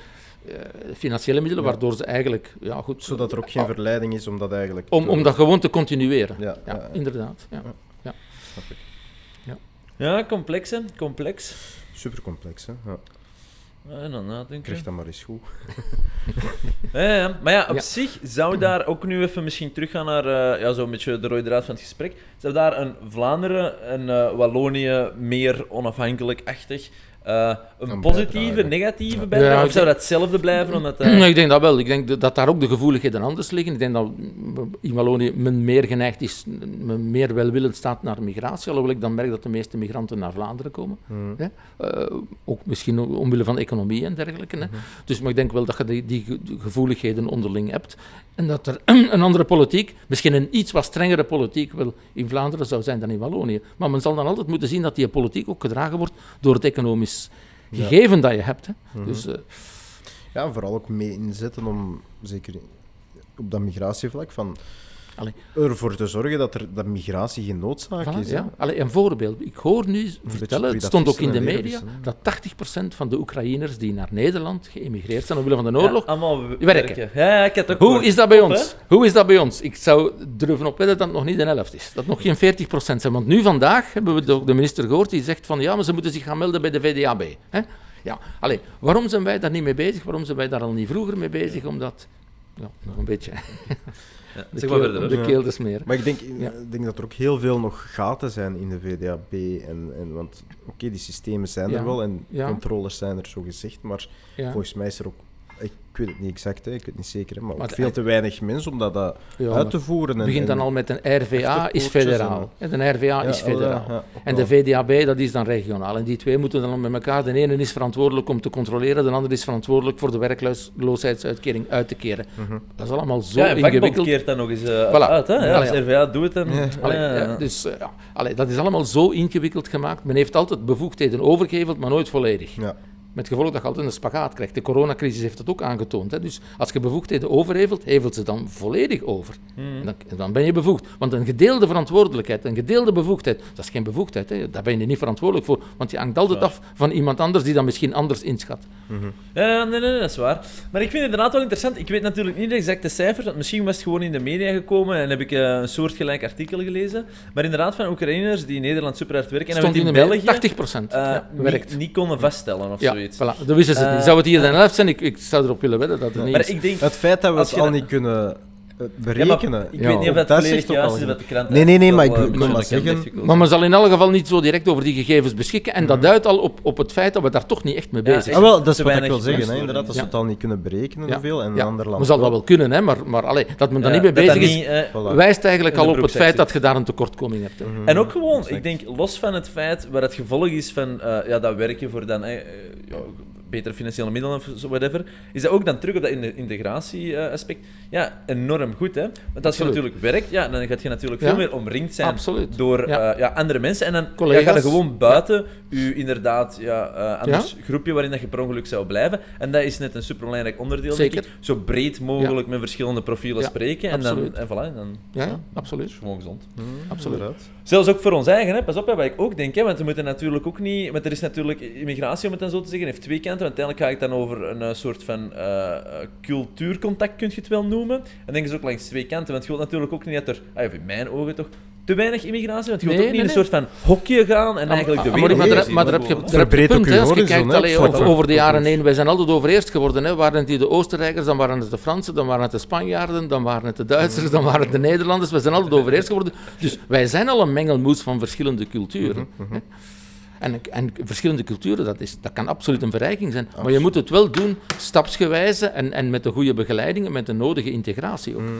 financiële middelen, Ja. waardoor ze eigenlijk, ja goed... Zodat er ook geen verleiding is om dat eigenlijk... Om, te- om dat gewoon te continueren. Ja, Ja, ja, ja. inderdaad. Ja. Snap ik. Ja, complex, hè. Complex. Super complex, hè? Ja. Ja, en dan nadenken. Krijg dat maar eens goed. Ja, ja. Maar ja, op Ja. zich zou daar ook nu even misschien teruggaan naar eh, ja, zo'n beetje de rode draad van het gesprek. Zou daar een Vlaanderen en eh, Wallonië meer onafhankelijk-achtig eh, een Een positieve, negatieve Ja. bijdrage? Ja, of zou dat hetzelfde blijven? Omdat, eh, Ik denk dat wel. Ik denk dat- daar ook de gevoeligheden anders liggen. Ik denk dat in Wallonië men meer geneigd is, men meer welwillend staat naar migratie. Alhoewel ik dan merk dat de meeste migranten naar Vlaanderen komen. Mhm. Hè? Eh, ook misschien omwille van economie en dergelijke. Hè? Dus maar ik denk wel dat je die, die ge- gevoeligheden onderling hebt. En dat er een andere politiek, misschien een iets wat strengere politiek, wel in Vlaanderen zou zijn dan in Wallonië. Maar men zal dan altijd moeten zien dat die politiek ook gedragen wordt door het economisch Gegeven dat je hebt. Hè? Mhm. Dus, eh, Ja, vooral ook mee inzetten om, zeker op dat migratievlak, van Allee. ervoor te zorgen dat, er, dat migratie geen noodzaak Voilà, is. ja. Allee, een voorbeeld. Ik hoor nu vertellen, het stond ook in de media, dat 80% van de Oekraïners die naar Nederland geëmigreerd zijn omwille van de oorlog, Ja, werken. Ja, ik heb ook Hoe gehoord. is dat bij Top, ons? Hoe is dat bij ons? Ik zou durven op wedden dat het nog niet de helft is. Dat nog geen 40% zijn. Want nu vandaag hebben we de, de minister gehoord die zegt van ja, maar ze moeten zich gaan melden bij de VDAB. Hè? Ja, allee, waarom zijn wij daar niet mee bezig? Waarom zijn wij daar al niet vroeger mee bezig? Omdat, ja, nog een beetje, Ja, de, zeg maar keel, verder. de hoor. keel te smeren. Maar ik denk, Ja. ik denk dat er ook heel veel nog gaten zijn in de VDAB. En, en, want oké, die systemen zijn Ja. er wel en Ja. controles zijn er zo gezegd. Maar Ja. volgens mij is er ook, ik weet het niet exact, hè, ik weet het niet zeker, hè, maar, veel te weinig mensen om dat, dat Ja, uit te voeren. Het En, begint dan al met een RVA is federaal. En de RVA Ja, is federaal. ja, En de. VDAB, dat is dan regionaal. En die twee moeten dan met elkaar... De ene is verantwoordelijk om te controleren, de andere is verantwoordelijk voor de werkloosheidsuitkering uit te keren. Mhm. Dat is allemaal zo Ja, ingewikkeld. keert dat nog eens eh, Voilà. uit. Hè? Ja, als. RVA doet het, dan... Ja. Allee, Ja, ja. ja, dus, eh, ja. Allee, dat is allemaal zo ingewikkeld gemaakt. Men heeft altijd bevoegdheden overgeheveld, maar nooit volledig. Ja. Met gevolg dat je altijd een spagaat krijgt. De coronacrisis heeft dat ook aangetoond. Hè. Dus als je bevoegdheden overhevelt, hevelt ze dan volledig over. Hmm. En dan, dan ben je bevoegd. Want een gedeelde verantwoordelijkheid, een gedeelde bevoegdheid, dat is geen bevoegdheid. Hè. Daar ben je niet verantwoordelijk voor. Want je hangt altijd af van iemand anders die dat misschien anders inschat. Ja, nee, nee, nee, dat is waar. Maar ik vind het inderdaad wel interessant. Ik weet natuurlijk niet de exacte cijfers, want misschien was het gewoon in de media gekomen en heb ik eh, een soortgelijk artikel gelezen. Maar inderdaad, van Oekraïners die in Nederland super hard werken en Stond in in België 80 procent. eh, ja, niet, werkt. niet konden vaststellen of Ja, zoiets. voilà. Dat wisten ze Eh, niet. Zou het hier de helft zijn? Ik, ik zou erop willen wedden dat het niet Maar is. ik denk... Het feit dat we het al niet kunnen Ja, berekenen. ik Ja, weet niet of dat, dat volledig juist al is wat de krant Nee, nee, nee, maar ik wil- eh, maar zeggen- Maar men zal in elk geval niet zo direct over die gegevens beschikken. En dat duidt al op, op het feit dat we daar toch niet echt mee bezig zijn. Ah, wel, dat is wat ik wil zeggen. Hè, inderdaad, dat ze Ja. het al niet kunnen berekenen Ja. hoeveel. En een ander land men zal dat wel kunnen, hè, maar, maar allee, dat men daar niet mee bezig is, eh, wijst eigenlijk al op het feit dat je daar een tekortkoming hebt. hè. Mhm. En ook gewoon, ik denk, los van het feit waar het gevolg is van eh, ja, dat werken voor dan ja, betere financiële middelen of zo, whatever, is dat ook dan terug op dat in- integratie-aspect ja, enorm goed. Hè? Want als je natuurlijk werkt, ja, dan gaat je natuurlijk Ja. veel meer omringd zijn Absoluut. door Ja. ja. ja, andere mensen. En dan ja, ga je gewoon buiten je inderdaad ja, eh, anders Ja. groepje waarin dat je per ongeluk zou blijven. En dat is net een superbelangrijk onderdeel, Zeker. denk ik. Zo breed mogelijk met verschillende profielen Ja, spreken. En, dan, en voilà, en dan Ja, absoluut. is gewoon gezond. Mhm, Absoluut. Zelfs ook voor ons eigen, hè. pas op, hè, wat ik ook denk. Hè, want we moeten natuurlijk ook niet... Want er is natuurlijk... Immigratie, om het dan zo te zeggen, heeft twee kanten. Want uiteindelijk ga ik dan over een eh, soort van eh, eh, cultuurcontact, kun je het wel noemen. En denk is ook langs twee kanten. Want je wilt natuurlijk ook niet dat er... ah, in mijn ogen toch... Te weinig immigratie, want je wilt Nee, ook niet nee, in een soort van hokje gaan en eigenlijk de Ah, wereld maar, maar, daar- zien, maar daar heb je, daar heb je punt, hè. Als kijkt allee, over, de jaren heen, wij zijn altijd overeerst geworden. Hè. Waren het die de Oostenrijkers, dan waren het de Fransen, dan waren het de Spanjaarden, dan waren het de Duitsers, dan waren het de Nederlanders. We zijn altijd overeerst geworden. Dus wij zijn al een mengelmoes van verschillende culturen. Mhm, hè. En, en verschillende culturen, dat, is, dat kan absoluut een verrijking zijn. Maar je moet het wel doen stapsgewijze en, en met de goede begeleiding en met de nodige integratie ook. Mhm.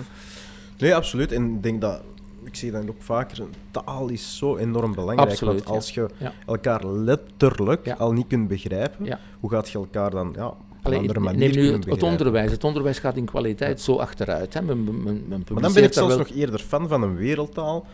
Nee, absoluut. En ik denk dat, ik zie dat ook vaker, taal is zo enorm belangrijk. Absoluut, want als je Ja. elkaar letterlijk Ja. al niet kunt begrijpen, Ja. hoe gaat je elkaar dan ja, op een Allee, andere manier neem nu het, onderwijs. Het onderwijs gaat in kwaliteit zo achteruit. Hè. Men, men, men Maar dan ben ik zelfs wel- nog eerder fan van een wereldtaal,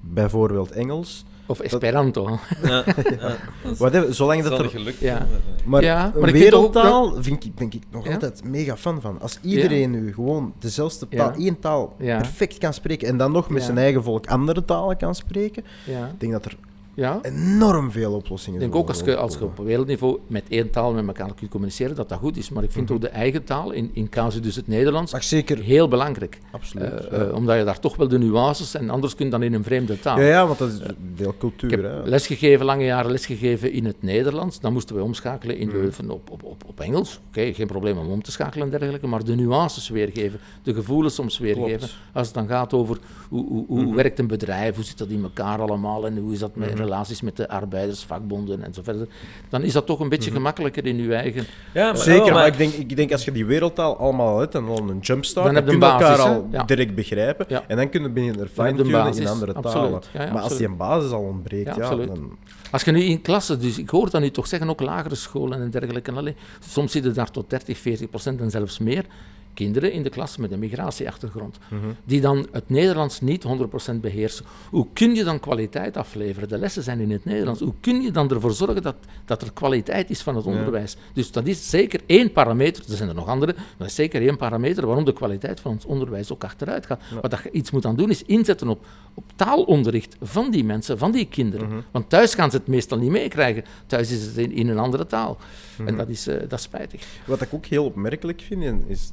bijvoorbeeld Engels. Of Esperanto. Ja, Whatever, zolang dat dat er... gelukt. Ja. Maar Ja, maar een ik vind wereldtaal vind ik, ik nog Ja? altijd mega fan van. Als iedereen nu gewoon dezelfde taal, Ja. één taal, Ja. perfect kan spreken en dan nog met Ja. zijn eigen volk andere talen kan spreken, Ja. ik denk dat er Ja. enorm veel oplossingen. Ik denk ook als je, als je op wereldniveau met één taal met elkaar kunt communiceren, dat dat goed is. Maar ik vind ook de eigen taal, in, in casu dus het Nederlands, Ach, zeker. heel belangrijk. Absoluut. Eh, ja. eh, omdat je daar toch wel de nuances en anders kunt dan in een vreemde taal. ja, ja, want dat is veel Ik cultuur. heb hè. lesgegeven, lange jaren lesgegeven in het Nederlands. Dan moesten we omschakelen in Mhm. Leuven op, op, op, op Engels. Oké, geen probleem om om te schakelen en dergelijke, maar de nuances weergeven, de gevoelens soms weergeven. Klopt. Als het dan gaat over hoe, hoe, hoe Mhm. werkt een bedrijf, hoe zit dat in elkaar allemaal en hoe is dat met relaties met de arbeiders, vakbonden en zo verder, dan is dat toch een beetje Mhm. gemakkelijker in uw eigen... Ja, maar, Zeker, oh, maar ik denk, ik denk als je die wereldtaal allemaal hebt en dan een jumpstart, Dan dan, heb je kun je een elkaar al Ja. direct begrijpen. Ja. En dan kunnen we beginnen je een fine-tunen basis, in andere absoluut. talen. Ja, ja, maar als die een basis al ontbreekt, Ja, dan... Als je nu in klassen, dus ik hoor dat nu toch zeggen, ook lagere scholen en dergelijke, allee, soms zitten daar tot 30, 40 procent en zelfs meer kinderen in de klas met een migratieachtergrond, die dan het Nederlands niet 100% beheersen. Hoe kun je dan kwaliteit afleveren? De lessen zijn in het Nederlands. Hoe kun je dan ervoor zorgen dat, dat er kwaliteit is van het onderwijs? Dus dat is zeker één parameter, er zijn er nog andere, maar dat is zeker één parameter waarom de kwaliteit van ons onderwijs ook achteruit gaat. Wat dat je iets moet aan doen, is inzetten op, op taalonderricht van die mensen, van die kinderen. Want thuis gaan ze het meestal niet meekrijgen. Thuis is het in, in een andere taal. En dat is, eh, dat is spijtig. Wat ik ook heel opmerkelijk vind, is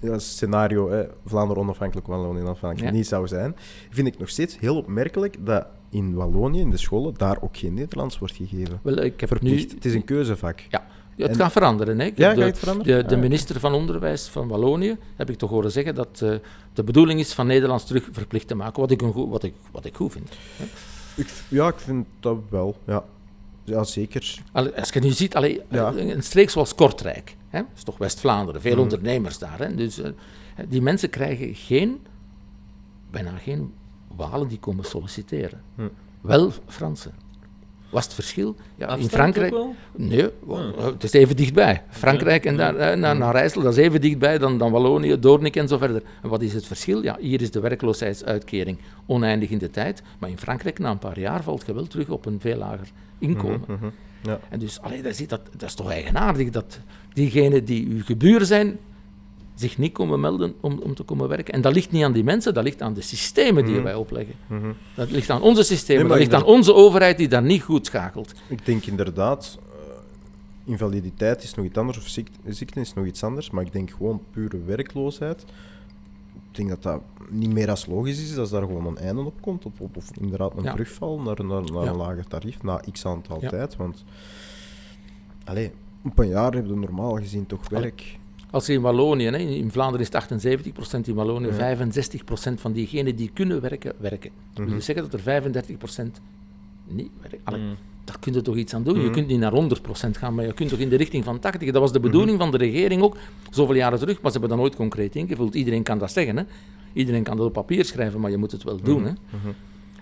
ja, scenario hè, Vlaanderen onafhankelijk, Wallonië onafhankelijk Ja. niet zou zijn, vind ik nog steeds heel opmerkelijk dat in Wallonië, in de scholen, daar ook geen Nederlands wordt gegeven. Wel, ik heb nu... Verplicht. Het is een keuzevak. Ja, het En- gaat veranderen. Hè. Ja, gaat de, het veranderen? De, de ja. minister van Onderwijs van Wallonië heb ik toch horen zeggen dat eh, de bedoeling is van Nederlands terug verplicht te maken, wat ik, een goed, wat ik, wat ik goed vind. Ik, ja, ik vind dat wel. Ja, ja zeker. Allee, Als je nu ziet, allee, Ja. een streek zoals Kortrijk, hè, dat is toch West-Vlaanderen, veel Mhm. ondernemers daar. Hè, dus, eh, die mensen krijgen geen, bijna geen Walen die komen solliciteren. Hm. Wel Fransen. Was het verschil? Ja, in Afstand Frankrijk. Nee, wa- het is even dichtbij. Frankrijk en daar, eh, naar, naar IJssel, dat is even dichtbij dan, dan Wallonië, Doornik en zo verder. En wat is het verschil? Ja, hier is de werkloosheidsuitkering oneindig in de tijd, maar in Frankrijk na een paar jaar valt je wel terug op een veel lager inkomen. Mhm, Ja. En dus, allee, dat, is, dat, dat is toch eigenaardig dat diegenen die uw gebuur zijn, zich niet komen melden om, om te komen werken. En dat ligt niet aan die mensen, dat ligt aan de systemen die wij opleggen. Dat ligt aan onze systemen, Mhm. Nee, dat ligt aan onze overheid die daar niet goed schakelt. Ik denk inderdaad, eh, invaliditeit is nog iets anders, of ziek- ziekte is nog iets anders, maar ik denk gewoon pure werkloosheid. Ik denk dat dat niet meer als logisch is, dat daar gewoon een einde op komt, of, of, of inderdaad een Ja. terugval naar, naar, naar Ja. een lager tarief, na x aantal Ja. tijd. Want, allee, op een jaar heb je normaal gezien toch werk. Als je in Wallonië, hè, in Vlaanderen is het 78%, in Wallonië Ja. 65% van diegenen die kunnen werken, werken. Dat wil Mhm. dus zeggen dat er 35% niet werken. Allee, Mm. Daar kun je toch iets aan doen. Je Mhm. kunt niet naar 100% gaan, maar je kunt toch in de richting van 80%. Dat was de bedoeling van de regering ook, zoveel jaren terug, maar ze hebben dat nooit concreet ingevuld. Iedereen kan dat zeggen. Hè. Iedereen kan dat op papier schrijven, maar je moet het wel doen. Hè. Mhm.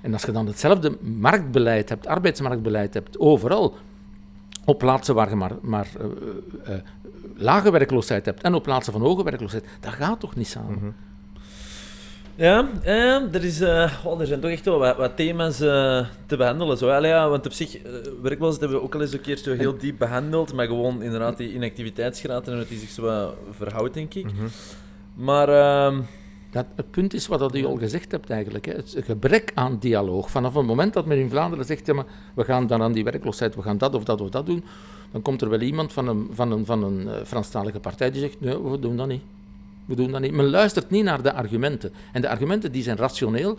En als je dan hetzelfde marktbeleid hebt, arbeidsmarktbeleid hebt, overal, op plaatsen waar je maar, maar eh, eh, eh, lage werkloosheid hebt en op plaatsen van hoge werkloosheid, dat gaat toch niet samen? Mhm. Ja, eh, er, is, eh, oh, er zijn toch echt wel wat, wat thema's eh, te behandelen. Zo. Allee, ja, want op zich, eh, werkloosheid hebben we ook al eens een keer zo heel diep behandeld, maar gewoon inderdaad die inactiviteitsgraad en hoe die zich zo wat verhoudt, denk ik. Mhm. Maar ehm, Dat, het punt is wat dat u al gezegd hebt eigenlijk. Hè. Het gebrek aan dialoog. Vanaf het moment dat men in Vlaanderen zegt, ja, maar we gaan dan aan die werkloosheid, we gaan dat of dat of dat doen, dan komt er wel iemand van een, van een, van een Franstalige partij die zegt, nee, we doen dat niet. We doen dat niet. Men luistert niet naar de argumenten. En de argumenten die zijn rationeel.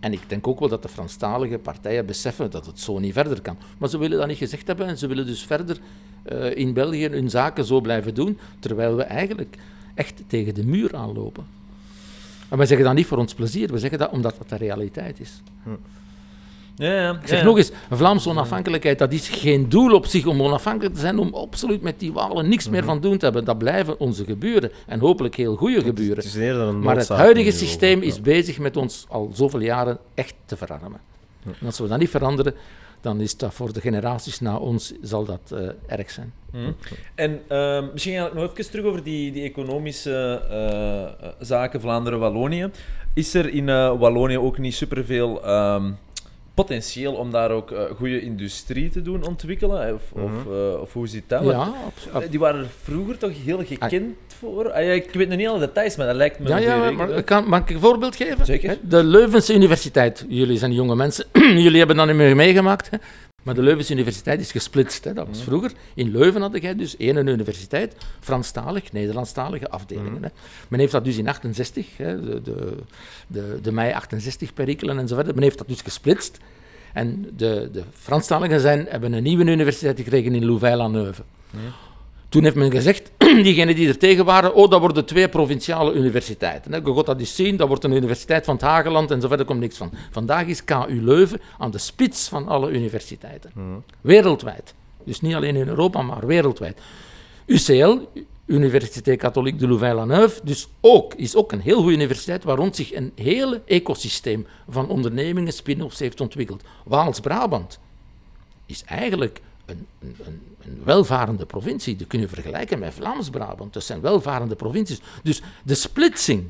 En ik denk ook wel dat de Franstalige partijen beseffen dat het zo niet verder kan. Maar ze willen dat niet gezegd hebben en ze willen dus verder eh, in België hun zaken zo blijven doen, terwijl we eigenlijk echt tegen de muur aanlopen. En wij zeggen dat niet voor ons plezier, we zeggen dat omdat dat de realiteit is. Ja, ja, Ik zeg ja. nog eens, Vlaamse onafhankelijkheid, dat is geen doel op zich om onafhankelijk te zijn, om absoluut met die walen niks meer van doen te hebben. Dat blijven onze geburen en hopelijk heel goede geburen. Het een Maar het huidige systeem is bezig met ons al zoveel jaren echt te verarmen. En als we dat niet veranderen, dan is dat voor de generaties na ons zal dat eh, erg zijn. Mhm. En ehm, misschien ga ik nog even terug over die, die economische eh, eh, zaken Vlaanderen-Wallonië. Is er in Wallonië ook niet superveel ehm potentieel om daar ook eh, goede industrie te doen ontwikkelen? Of, of, eh, of hoe zit dat? Ja, eh, Die waren er vroeger toch heel gekend voor? Ah, ja, ik weet nog niet alle details, maar dat lijkt me... Ja, ja, maar kan, mag ik een voorbeeld geven? Zeker. De Leuvense Universiteit, jullie zijn jonge mensen, jullie hebben dat niet meer meegemaakt, hè? Maar de Leuvense Universiteit is gesplitst. Hè? Dat was vroeger. In Leuven had jij dus één universiteit, Franstalig, Nederlandstalige afdelingen. Hè? Men heeft dat dus in 68, hè, de, de, de, de mei 68 perikelen en zo verder, men heeft dat dus gesplitst. En de, de Franstaligen zijn, hebben een nieuwe universiteit gekregen in Louvain-la-Neuve. Toen heeft men gezegd, diegenen die er tegen waren, oh, dat worden twee provinciale universiteiten. Je gaat dat eens zien, dat wordt een universiteit van het Hageland en zo verder komt niks van. Vandaag is KU Leuven aan de spits van alle universiteiten. Wereldwijd. Dus niet alleen in Europa, maar wereldwijd. UCL, Universiteit Katholiek de Louvain-la-Neuve, dus ook, is ook een heel goede universiteit waar rond zich een hele ecosysteem van ondernemingen, spin-offs heeft ontwikkeld. Waals-Brabant is eigenlijk een, een, een, een welvarende provincie. Kun je vergelijken met Vlaams-Brabant. Dat zijn welvarende provincies. Dus de splitsing,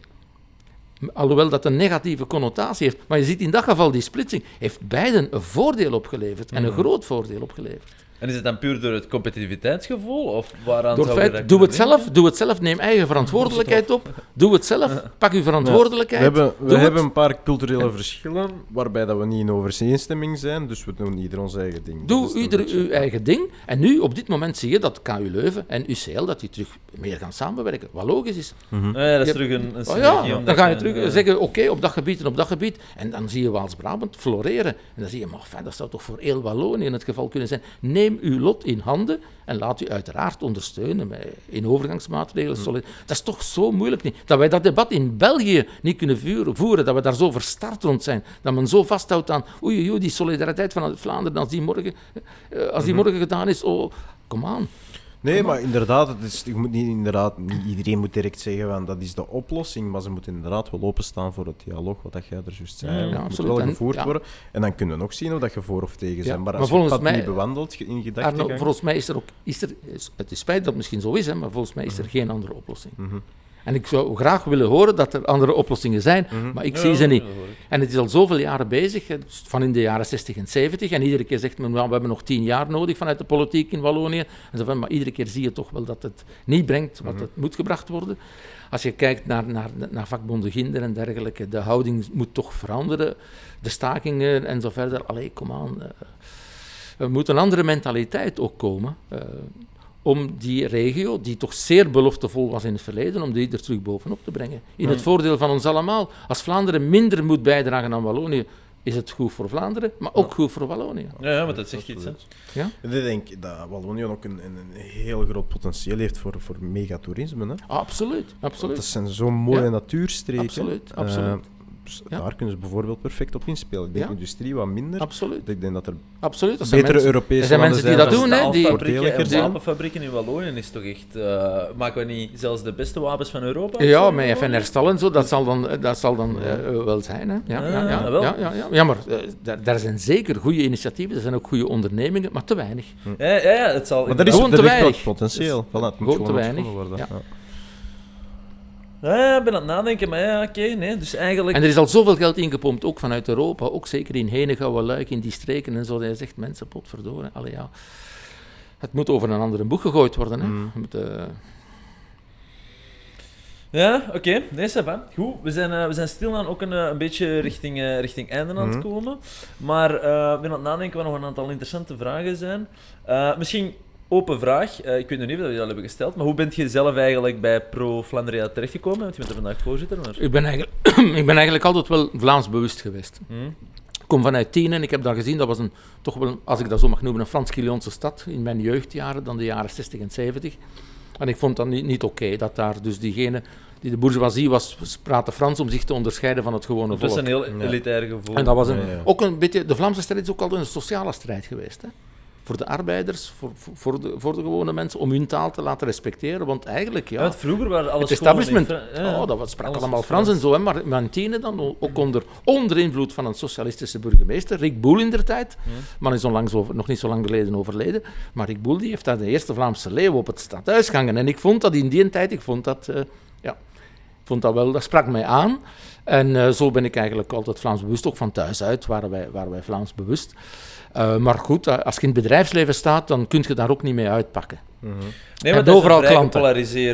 alhoewel dat een negatieve connotatie heeft, maar je ziet in dat geval die splitsing, heeft beiden een voordeel opgeleverd en een groot voordeel opgeleverd. En is het dan puur door het competitiviteitsgevoel? Of waaraan Door zou het je feit, doe het zelf, doe het zelf, neem eigen verantwoordelijkheid op. Doe het zelf, pak uw We verantwoordelijkheid. hebben, we hebben een paar culturele verschillen waarbij dat we niet in overeenstemming zijn, dus we doen ieder ons eigen ding. Doe ieder beetje- uw eigen ding. En nu, op dit moment, zie je dat KU Leuven en UCL dat die terug meer gaan samenwerken. Wat logisch is. ja, dat is terug een, een Oh ja, dan ga je terug zeggen, oké, op dat gebied en op dat gebied. En dan zie je Waals-Brabant floreren. En dan zie je, maar fijn, dat zou toch voor heel Wallonië in het geval kunnen zijn. Neem uw lot in handen en laat u uiteraard ondersteunen met, in overgangsmaatregelen. solid- Dat is toch zo moeilijk niet. Dat wij dat debat in België niet kunnen voeren, dat we daar zo verstart rond zijn. Dat men zo vasthoudt aan, oei, oei, die solidariteit vanuit Vlaanderen, als die morgen, eh, als die morgen gedaan is, oh, kom aan. Nee, maar inderdaad, het is, je moet niet, inderdaad, niet iedereen moet direct zeggen van dat is de oplossing, maar ze moeten inderdaad wel openstaan voor het dialoog, wat dat jij er juist zei. Ja, Het moet wel En- gevoerd ja. worden en dan kunnen we nog zien of dat je voor of tegen bent. Maar maar als je pad mij- niet bewandelt in gedachten. Volgens mij is er ook, is er, het is spijt dat het misschien zo is, hè, maar volgens mij is er geen andere oplossing. Mhm. En ik zou graag willen horen dat er andere oplossingen zijn, maar ik ja, zie ze niet. En het is al zoveel jaren bezig, van in de jaren 60 en 70. En iedere keer zegt men, "Nou, we hebben nog tien jaar nodig vanuit de politiek in Wallonië. En zo van, maar iedere keer zie je toch wel dat het niet brengt wat het moet gebracht worden. Als je kijkt naar, naar, naar vakbonden Ginder en dergelijke, de houding moet toch veranderen. De stakingen en zo verder. Allee, kom aan. eh, er moet een andere mentaliteit ook komen. eh, om die regio, die toch zeer beloftevol was in het verleden, om die er terug bovenop te brengen. In het voordeel van ons allemaal. Als Vlaanderen minder moet bijdragen aan Wallonië, is het goed voor Vlaanderen, maar ook goed voor Wallonië. Ja, ja, maar dat zegt iets, hè. Ja? Ik denk dat Wallonië ook een, een, heel groot potentieel heeft voor, voor megatoerisme. Hè? Absoluut, absoluut. Dat zijn zo'n mooie Ja. natuurstreken. Absoluut, Eh, absoluut. dus Ja. Daar kunnen ze bijvoorbeeld perfect op inspelen. Ik denk Ja. industrie wat minder. Absoluut, Ik denk dat er absoluut. Dat zijn betere mensen- Europese er zijn mensen die dat doen, hè, die- wapenfabrieken in Wallonië is toch echt... eh, maken we niet zelfs de beste wapens van Europa? Ja, met FNR Stal en zo, dat zal dan, dat zal dan eh, wel zijn. Hè? Ja, ja, ja, Ah, wel. ja, ja, maar eh, daar, daar zijn zeker goede initiatieven, er zijn ook goede ondernemingen, maar te weinig. Ja, ja, ja, het zal... Maar er is, Gewoon te weinig. potentieel. Voilà, het moet Gewoon te weinig, worden. ja. Ja. Ik ben aan het nadenken, maar ja, oké, nee. Dus eigenlijk... En er is al zoveel geld ingepompt, ook vanuit Europa, ook zeker in Henegouwen, Luik, in die streken en zo. Dat je zegt, mensen, potverdorie, allee ja. Het moet over een andere boeg gegooid worden. Hè. Mm. Je moet, eh, Ja, oké. Nee, ça va. Goed, we zijn, eh, we zijn stilaan ook een, eh, een beetje richting, richting einde aan het Mhm. komen. Maar eh, ik ben aan het nadenken wat nog een aantal interessante vragen zijn. Eh, misschien open vraag. Eh, ik weet nog niet of we dat al hebben gesteld, maar hoe bent je zelf eigenlijk bij Pro Flandria terechtgekomen? Want je bent er vandaag voorzitter. Maar... ik, ben eigenlijk, ik ben eigenlijk altijd wel Vlaams bewust geweest. Hm? Ik kom vanuit Tienen en ik heb dat gezien. Dat was een, toch wel, als ik dat zo mag noemen, een Frans-Gilionse stad in mijn jeugdjaren, dan de jaren 60 en 70. En ik vond dat niet, niet oké, dat daar dus diegene die de bourgeoisie was, praatte Frans om zich te onderscheiden van het gewone Dat is volk. een heel elitair gevoel. En dat was een, Ja, ja. ook een beetje, de Vlaamse strijd is ook altijd een sociale strijd geweest. Hè? Voor de arbeiders, voor, voor, de, voor de gewone mensen, om hun taal te laten respecteren. Want eigenlijk, Ja, ja, vroeger waren alles het in establishment, Fra- ja, oh, dat was, sprak allemaal Frans en zo. Hè? Maar, maar in Tienen dan ook onder, onder invloed van een socialistische burgemeester, Rick Boel in der tijd. Man is onlangs over, nog niet zo lang geleden overleden. Maar Rick Boel die heeft daar de eerste Vlaamse leeuw op het stadhuis gehangen. En ik vond dat in die tijd, ik vond dat, eh, ja... vond dat wel, dat sprak mij aan. En eh, zo ben ik eigenlijk altijd Vlaams bewust, ook van thuis uit waren wij, waren wij Vlaams bewust. Eh, maar goed, eh, als je in het bedrijfsleven staat, dan kun je daar ook niet mee uitpakken. Nee, hebt maar dat is overal klanten.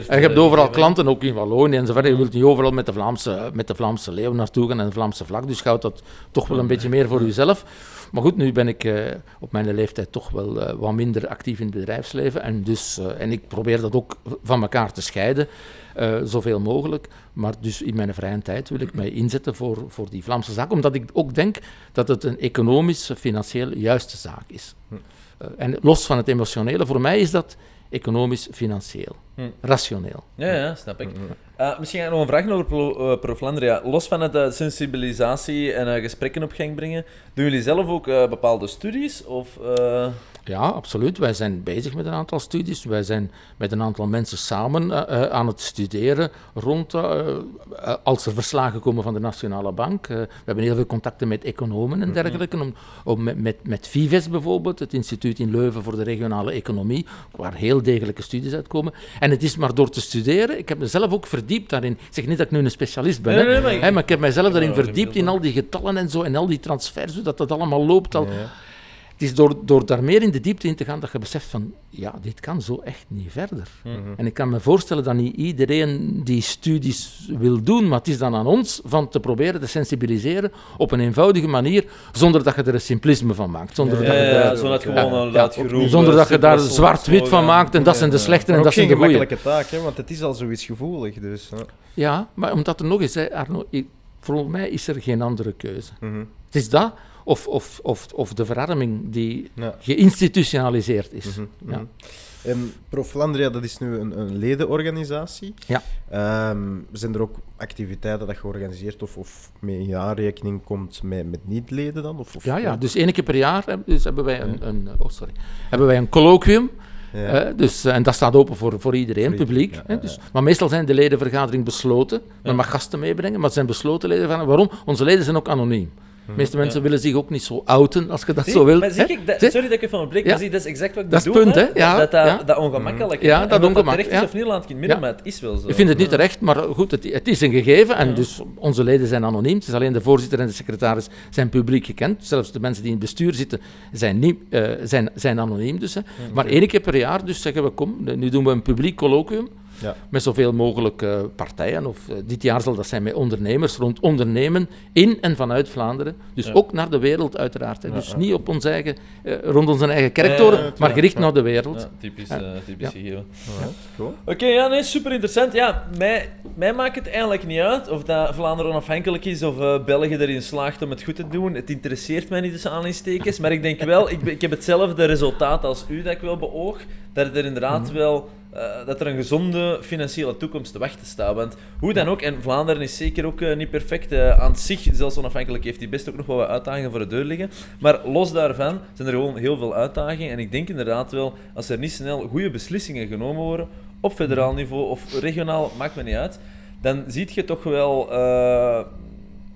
En je hebt overal klanten, ook in Wallonië enzovoort. Je wilt niet overal met de Vlaamse, met de Vlaamse leeuw naartoe gaan en de Vlaamse vlag. Dus je houdt dat toch wel een beetje meer voor jezelf. Maar goed, nu ben ik op mijn leeftijd toch wel wat minder actief in het bedrijfsleven. En, dus, en ik probeer dat ook van elkaar te scheiden, eh, zoveel mogelijk. Maar dus in mijn vrije tijd wil ik mij inzetten voor, voor die Vlaamse zaak. Omdat ik ook denk dat het een economisch, financieel juiste zaak is. Eh, en los van het emotionele, voor mij is dat economisch, financieel, Hm. rationeel. Ja, ja, snap ik. Eh, misschien ga ik nog een vraag over Pro, eh, Pro Flandria. Los van het eh, sensibilisatie en gesprekken op gang brengen, doen jullie zelf ook bepaalde studies? Of, Ja, absoluut. Wij zijn bezig met een aantal studies. Wij zijn met een aantal mensen samen aan het studeren rond, als er verslagen komen van de Nationale Bank. We hebben heel veel contacten met economen en dergelijke, om, om met, met, met Vives bijvoorbeeld, het instituut in Leuven voor de regionale economie, waar heel degelijke studies uitkomen. En het is maar door te studeren, ik heb mezelf ook verdiept daarin. Ik zeg niet dat ik nu een specialist ben, Nee, hè, nee, maar ik- hè, maar ik heb mijzelf daarin verdiept, in al die getallen en zo, en al die transfers, hoe dat dat allemaal loopt al. Ja. Het is door, door daar meer in de diepte in te gaan dat je beseft van, ja, dit kan zo echt niet verder. En ik kan me voorstellen dat niet iedereen die studies wil doen, maar het is dan aan ons van te proberen te sensibiliseren op een eenvoudige manier, zonder dat je er een simplisme van maakt. Zonder ja, dat je ja, daar- dat gewoon ja, laat geroepen. zonder dat je daar zwart-wit van maakt en dat zijn de slechte en dat zijn de goede. gemakkelijke taak, hè, want het is al zoiets gevoelig. Dus, ja. Ja, maar omdat er nog eens, hè, Arno, ik- volgens mij is er geen andere keuze. Mhm. Het is dat of, of, of, of de verarming die Ja. geïnstitutionaliseerd is. Mhm, Ja. mhm. En Pro Flandria, dat is nu een, een ledenorganisatie. Ja. Ehm, zijn er ook activiteiten dat je organiseert of, of mee in aanrekening komt met, met niet-leden dan? Of, of, Ja, ja, dus één keer per jaar dus hebben, wij een, een, oh, sorry, hebben wij een colloquium. Ja. dus, eh, en dat staat open voor, voor iedereen, publiek. ja, hè, dus, ja. Maar meestal zijn de ledenvergaderingen besloten. Men mag gasten meebrengen, maar het zijn besloten ledenvergaderingen. Waarom? Onze leden zijn ook anoniem. De meeste mensen willen zich ook niet zo outen, als je dat Zie, zo wilt. maar ik, dat- sorry dat ik even ontbreek, Ja. maar zie, dat is exact wat ik Dat bedoel, punt, hè? Ja, dat, dat, ja. dat ongemakkelijk Ja, dat of ongemak, terecht is of niet, laat ik in midden, maar het is wel zo. Ik vind het niet terecht, maar goed, het, het is een gegeven. En dus onze leden zijn anoniem. Het is alleen de voorzitter en de secretaris zijn publiek gekend. Zelfs de mensen die in het bestuur zitten zijn, niet, eh, zijn, zijn anoniem. Dus, hè. Maar één keer per jaar dus zeggen we, kom, nu doen we een publiek colloquium. Ja. Met zoveel mogelijk eh, partijen. Of, eh, dit jaar zal dat zijn met ondernemers rond ondernemen in en vanuit Vlaanderen. Dus Ja. ook naar de wereld uiteraard. Hè. Dus ja. niet op ons eigen, eh, rond onze eigen kerktoren, Ja, ja, maar gericht Ja. naar de wereld. Ja, typisch, typisch cool. Oké, ja, nee, super interessant. Ja, mij, mij maakt het eigenlijk niet uit of dat Vlaanderen onafhankelijk is of eh, België erin slaagt om het goed te doen. Het interesseert mij niet tussen aanhalingstekens, maar ik denk wel, ik, ik heb hetzelfde resultaat als u dat ik wel beoog, dat er inderdaad Mhm. wel eh, dat er een gezonde financiële toekomst te wachten staat. Want hoe dan ook, en Vlaanderen is zeker ook eh, niet perfect eh, aan zich, zelfs onafhankelijk heeft hij best ook nog wel wat uitdagingen voor de deur liggen. Maar los daarvan zijn er gewoon heel veel uitdagingen. En ik denk inderdaad wel, als er niet snel goede beslissingen genomen worden, op federaal niveau of regionaal, maakt me niet uit, dan zie je toch wel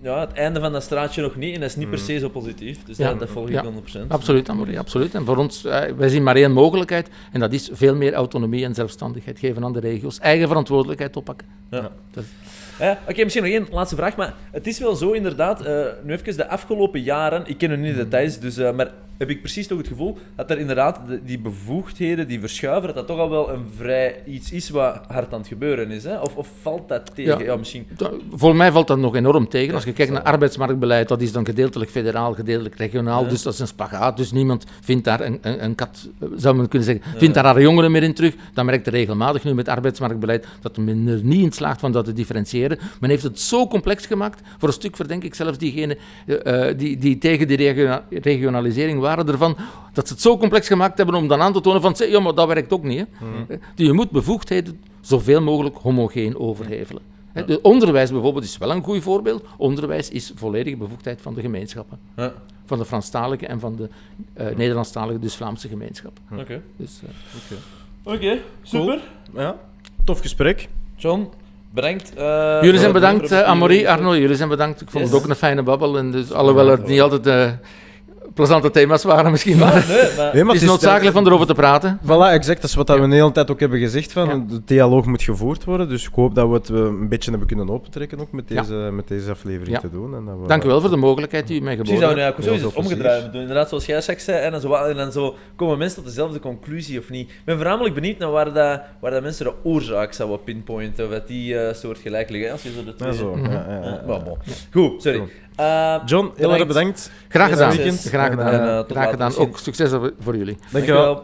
ja, het einde van dat straatje nog niet. En dat is niet per se zo positief. Dus Ja. dat, dat volg ik Ja. 100%. Absoluut, Amory, absoluut. En voor ons, eh, wij zien maar één mogelijkheid, en dat is veel meer autonomie en zelfstandigheid geven aan de regio's. Eigen verantwoordelijkheid oppakken. Ja. Dat- Ja, Oké, misschien nog één laatste vraag. Maar het is wel zo inderdaad, eh, nu even de afgelopen jaren, ik ken nu niet de details, dus, eh, maar heb ik precies toch het gevoel dat er inderdaad de- die bevoegdheden, die verschuiven, dat dat toch al wel een vrij iets is wat hard aan het gebeuren is. Hè? Of, of valt dat tegen? Ja, Ja. misschien. Voor mij valt dat nog enorm tegen. Als je kijkt naar arbeidsmarktbeleid, dat is dan gedeeltelijk federaal, gedeeltelijk regionaal. Ja. Dus dat is een spagaat. Dus niemand vindt daar een, een, een kat, zou men kunnen zeggen, vindt daar haar jongeren meer in terug. Dat merkt regelmatig nu met arbeidsmarktbeleid, dat men er niet in slaagt van dat te differentiëren. Men heeft het zo complex gemaakt. Voor een stuk verdenk ik zelfs diegenen eh, eh, die, die tegen die regiona- regionalisering waren ervan, dat ze het zo complex gemaakt hebben om dan aan te tonen van, zeg, ja, maar dat werkt ook niet. Hè. Eh, Je moet bevoegdheden zoveel mogelijk homogeen overhevelen. Hè, De onderwijs bijvoorbeeld is wel een goed voorbeeld. Onderwijs is volledige bevoegdheid van de gemeenschappen. Ja. Van de Franstalige en van de eh, Nederlandstalige, dus Vlaamse gemeenschappen. Oké, Dus, eh, Oké, super. Ja. Tof gesprek. John, bedankt. eh, jullie zijn het bedankt, het doen. Arno, jullie zijn bedankt. Ik vond Yes. het ook een fijne babbel. En dus, alhoewel het niet altijd plezante thema's waren misschien. Maar Nee, maar... Nee, maar het is noodzakelijk om erover te praten. Voilà, exact. Dat is wat dat we de hele tijd ook hebben gezegd. Van, De dialoog moet gevoerd worden. Dus ik hoop dat we het eh, een beetje hebben kunnen opentrekken ook met Ja. deze, met deze aflevering Ja. te doen. En dat we, Dank u wel voor de mogelijkheid die u mij geboden hebt. nu eigenlijk Heel sowieso veel omgedraaid doen. Inderdaad, zoals jij zei. En dan, zo, en dan zo komen mensen tot dezelfde conclusie of niet. Ik ben voornamelijk benieuwd naar waar, dat, waar dat mensen de oorzaak zouden pinpointen. Of dat die eh, soort gelijk liggen. Als je zo de twee... Ja, zo. Mhm. Ja, ja, ja. Goed, sorry. Goed. Eh, John, heel erg bedankt. Graag gedaan. Graag gedaan. En, eh, tot Graag later gedaan. misschien. Ook succes voor jullie. Dankjewel.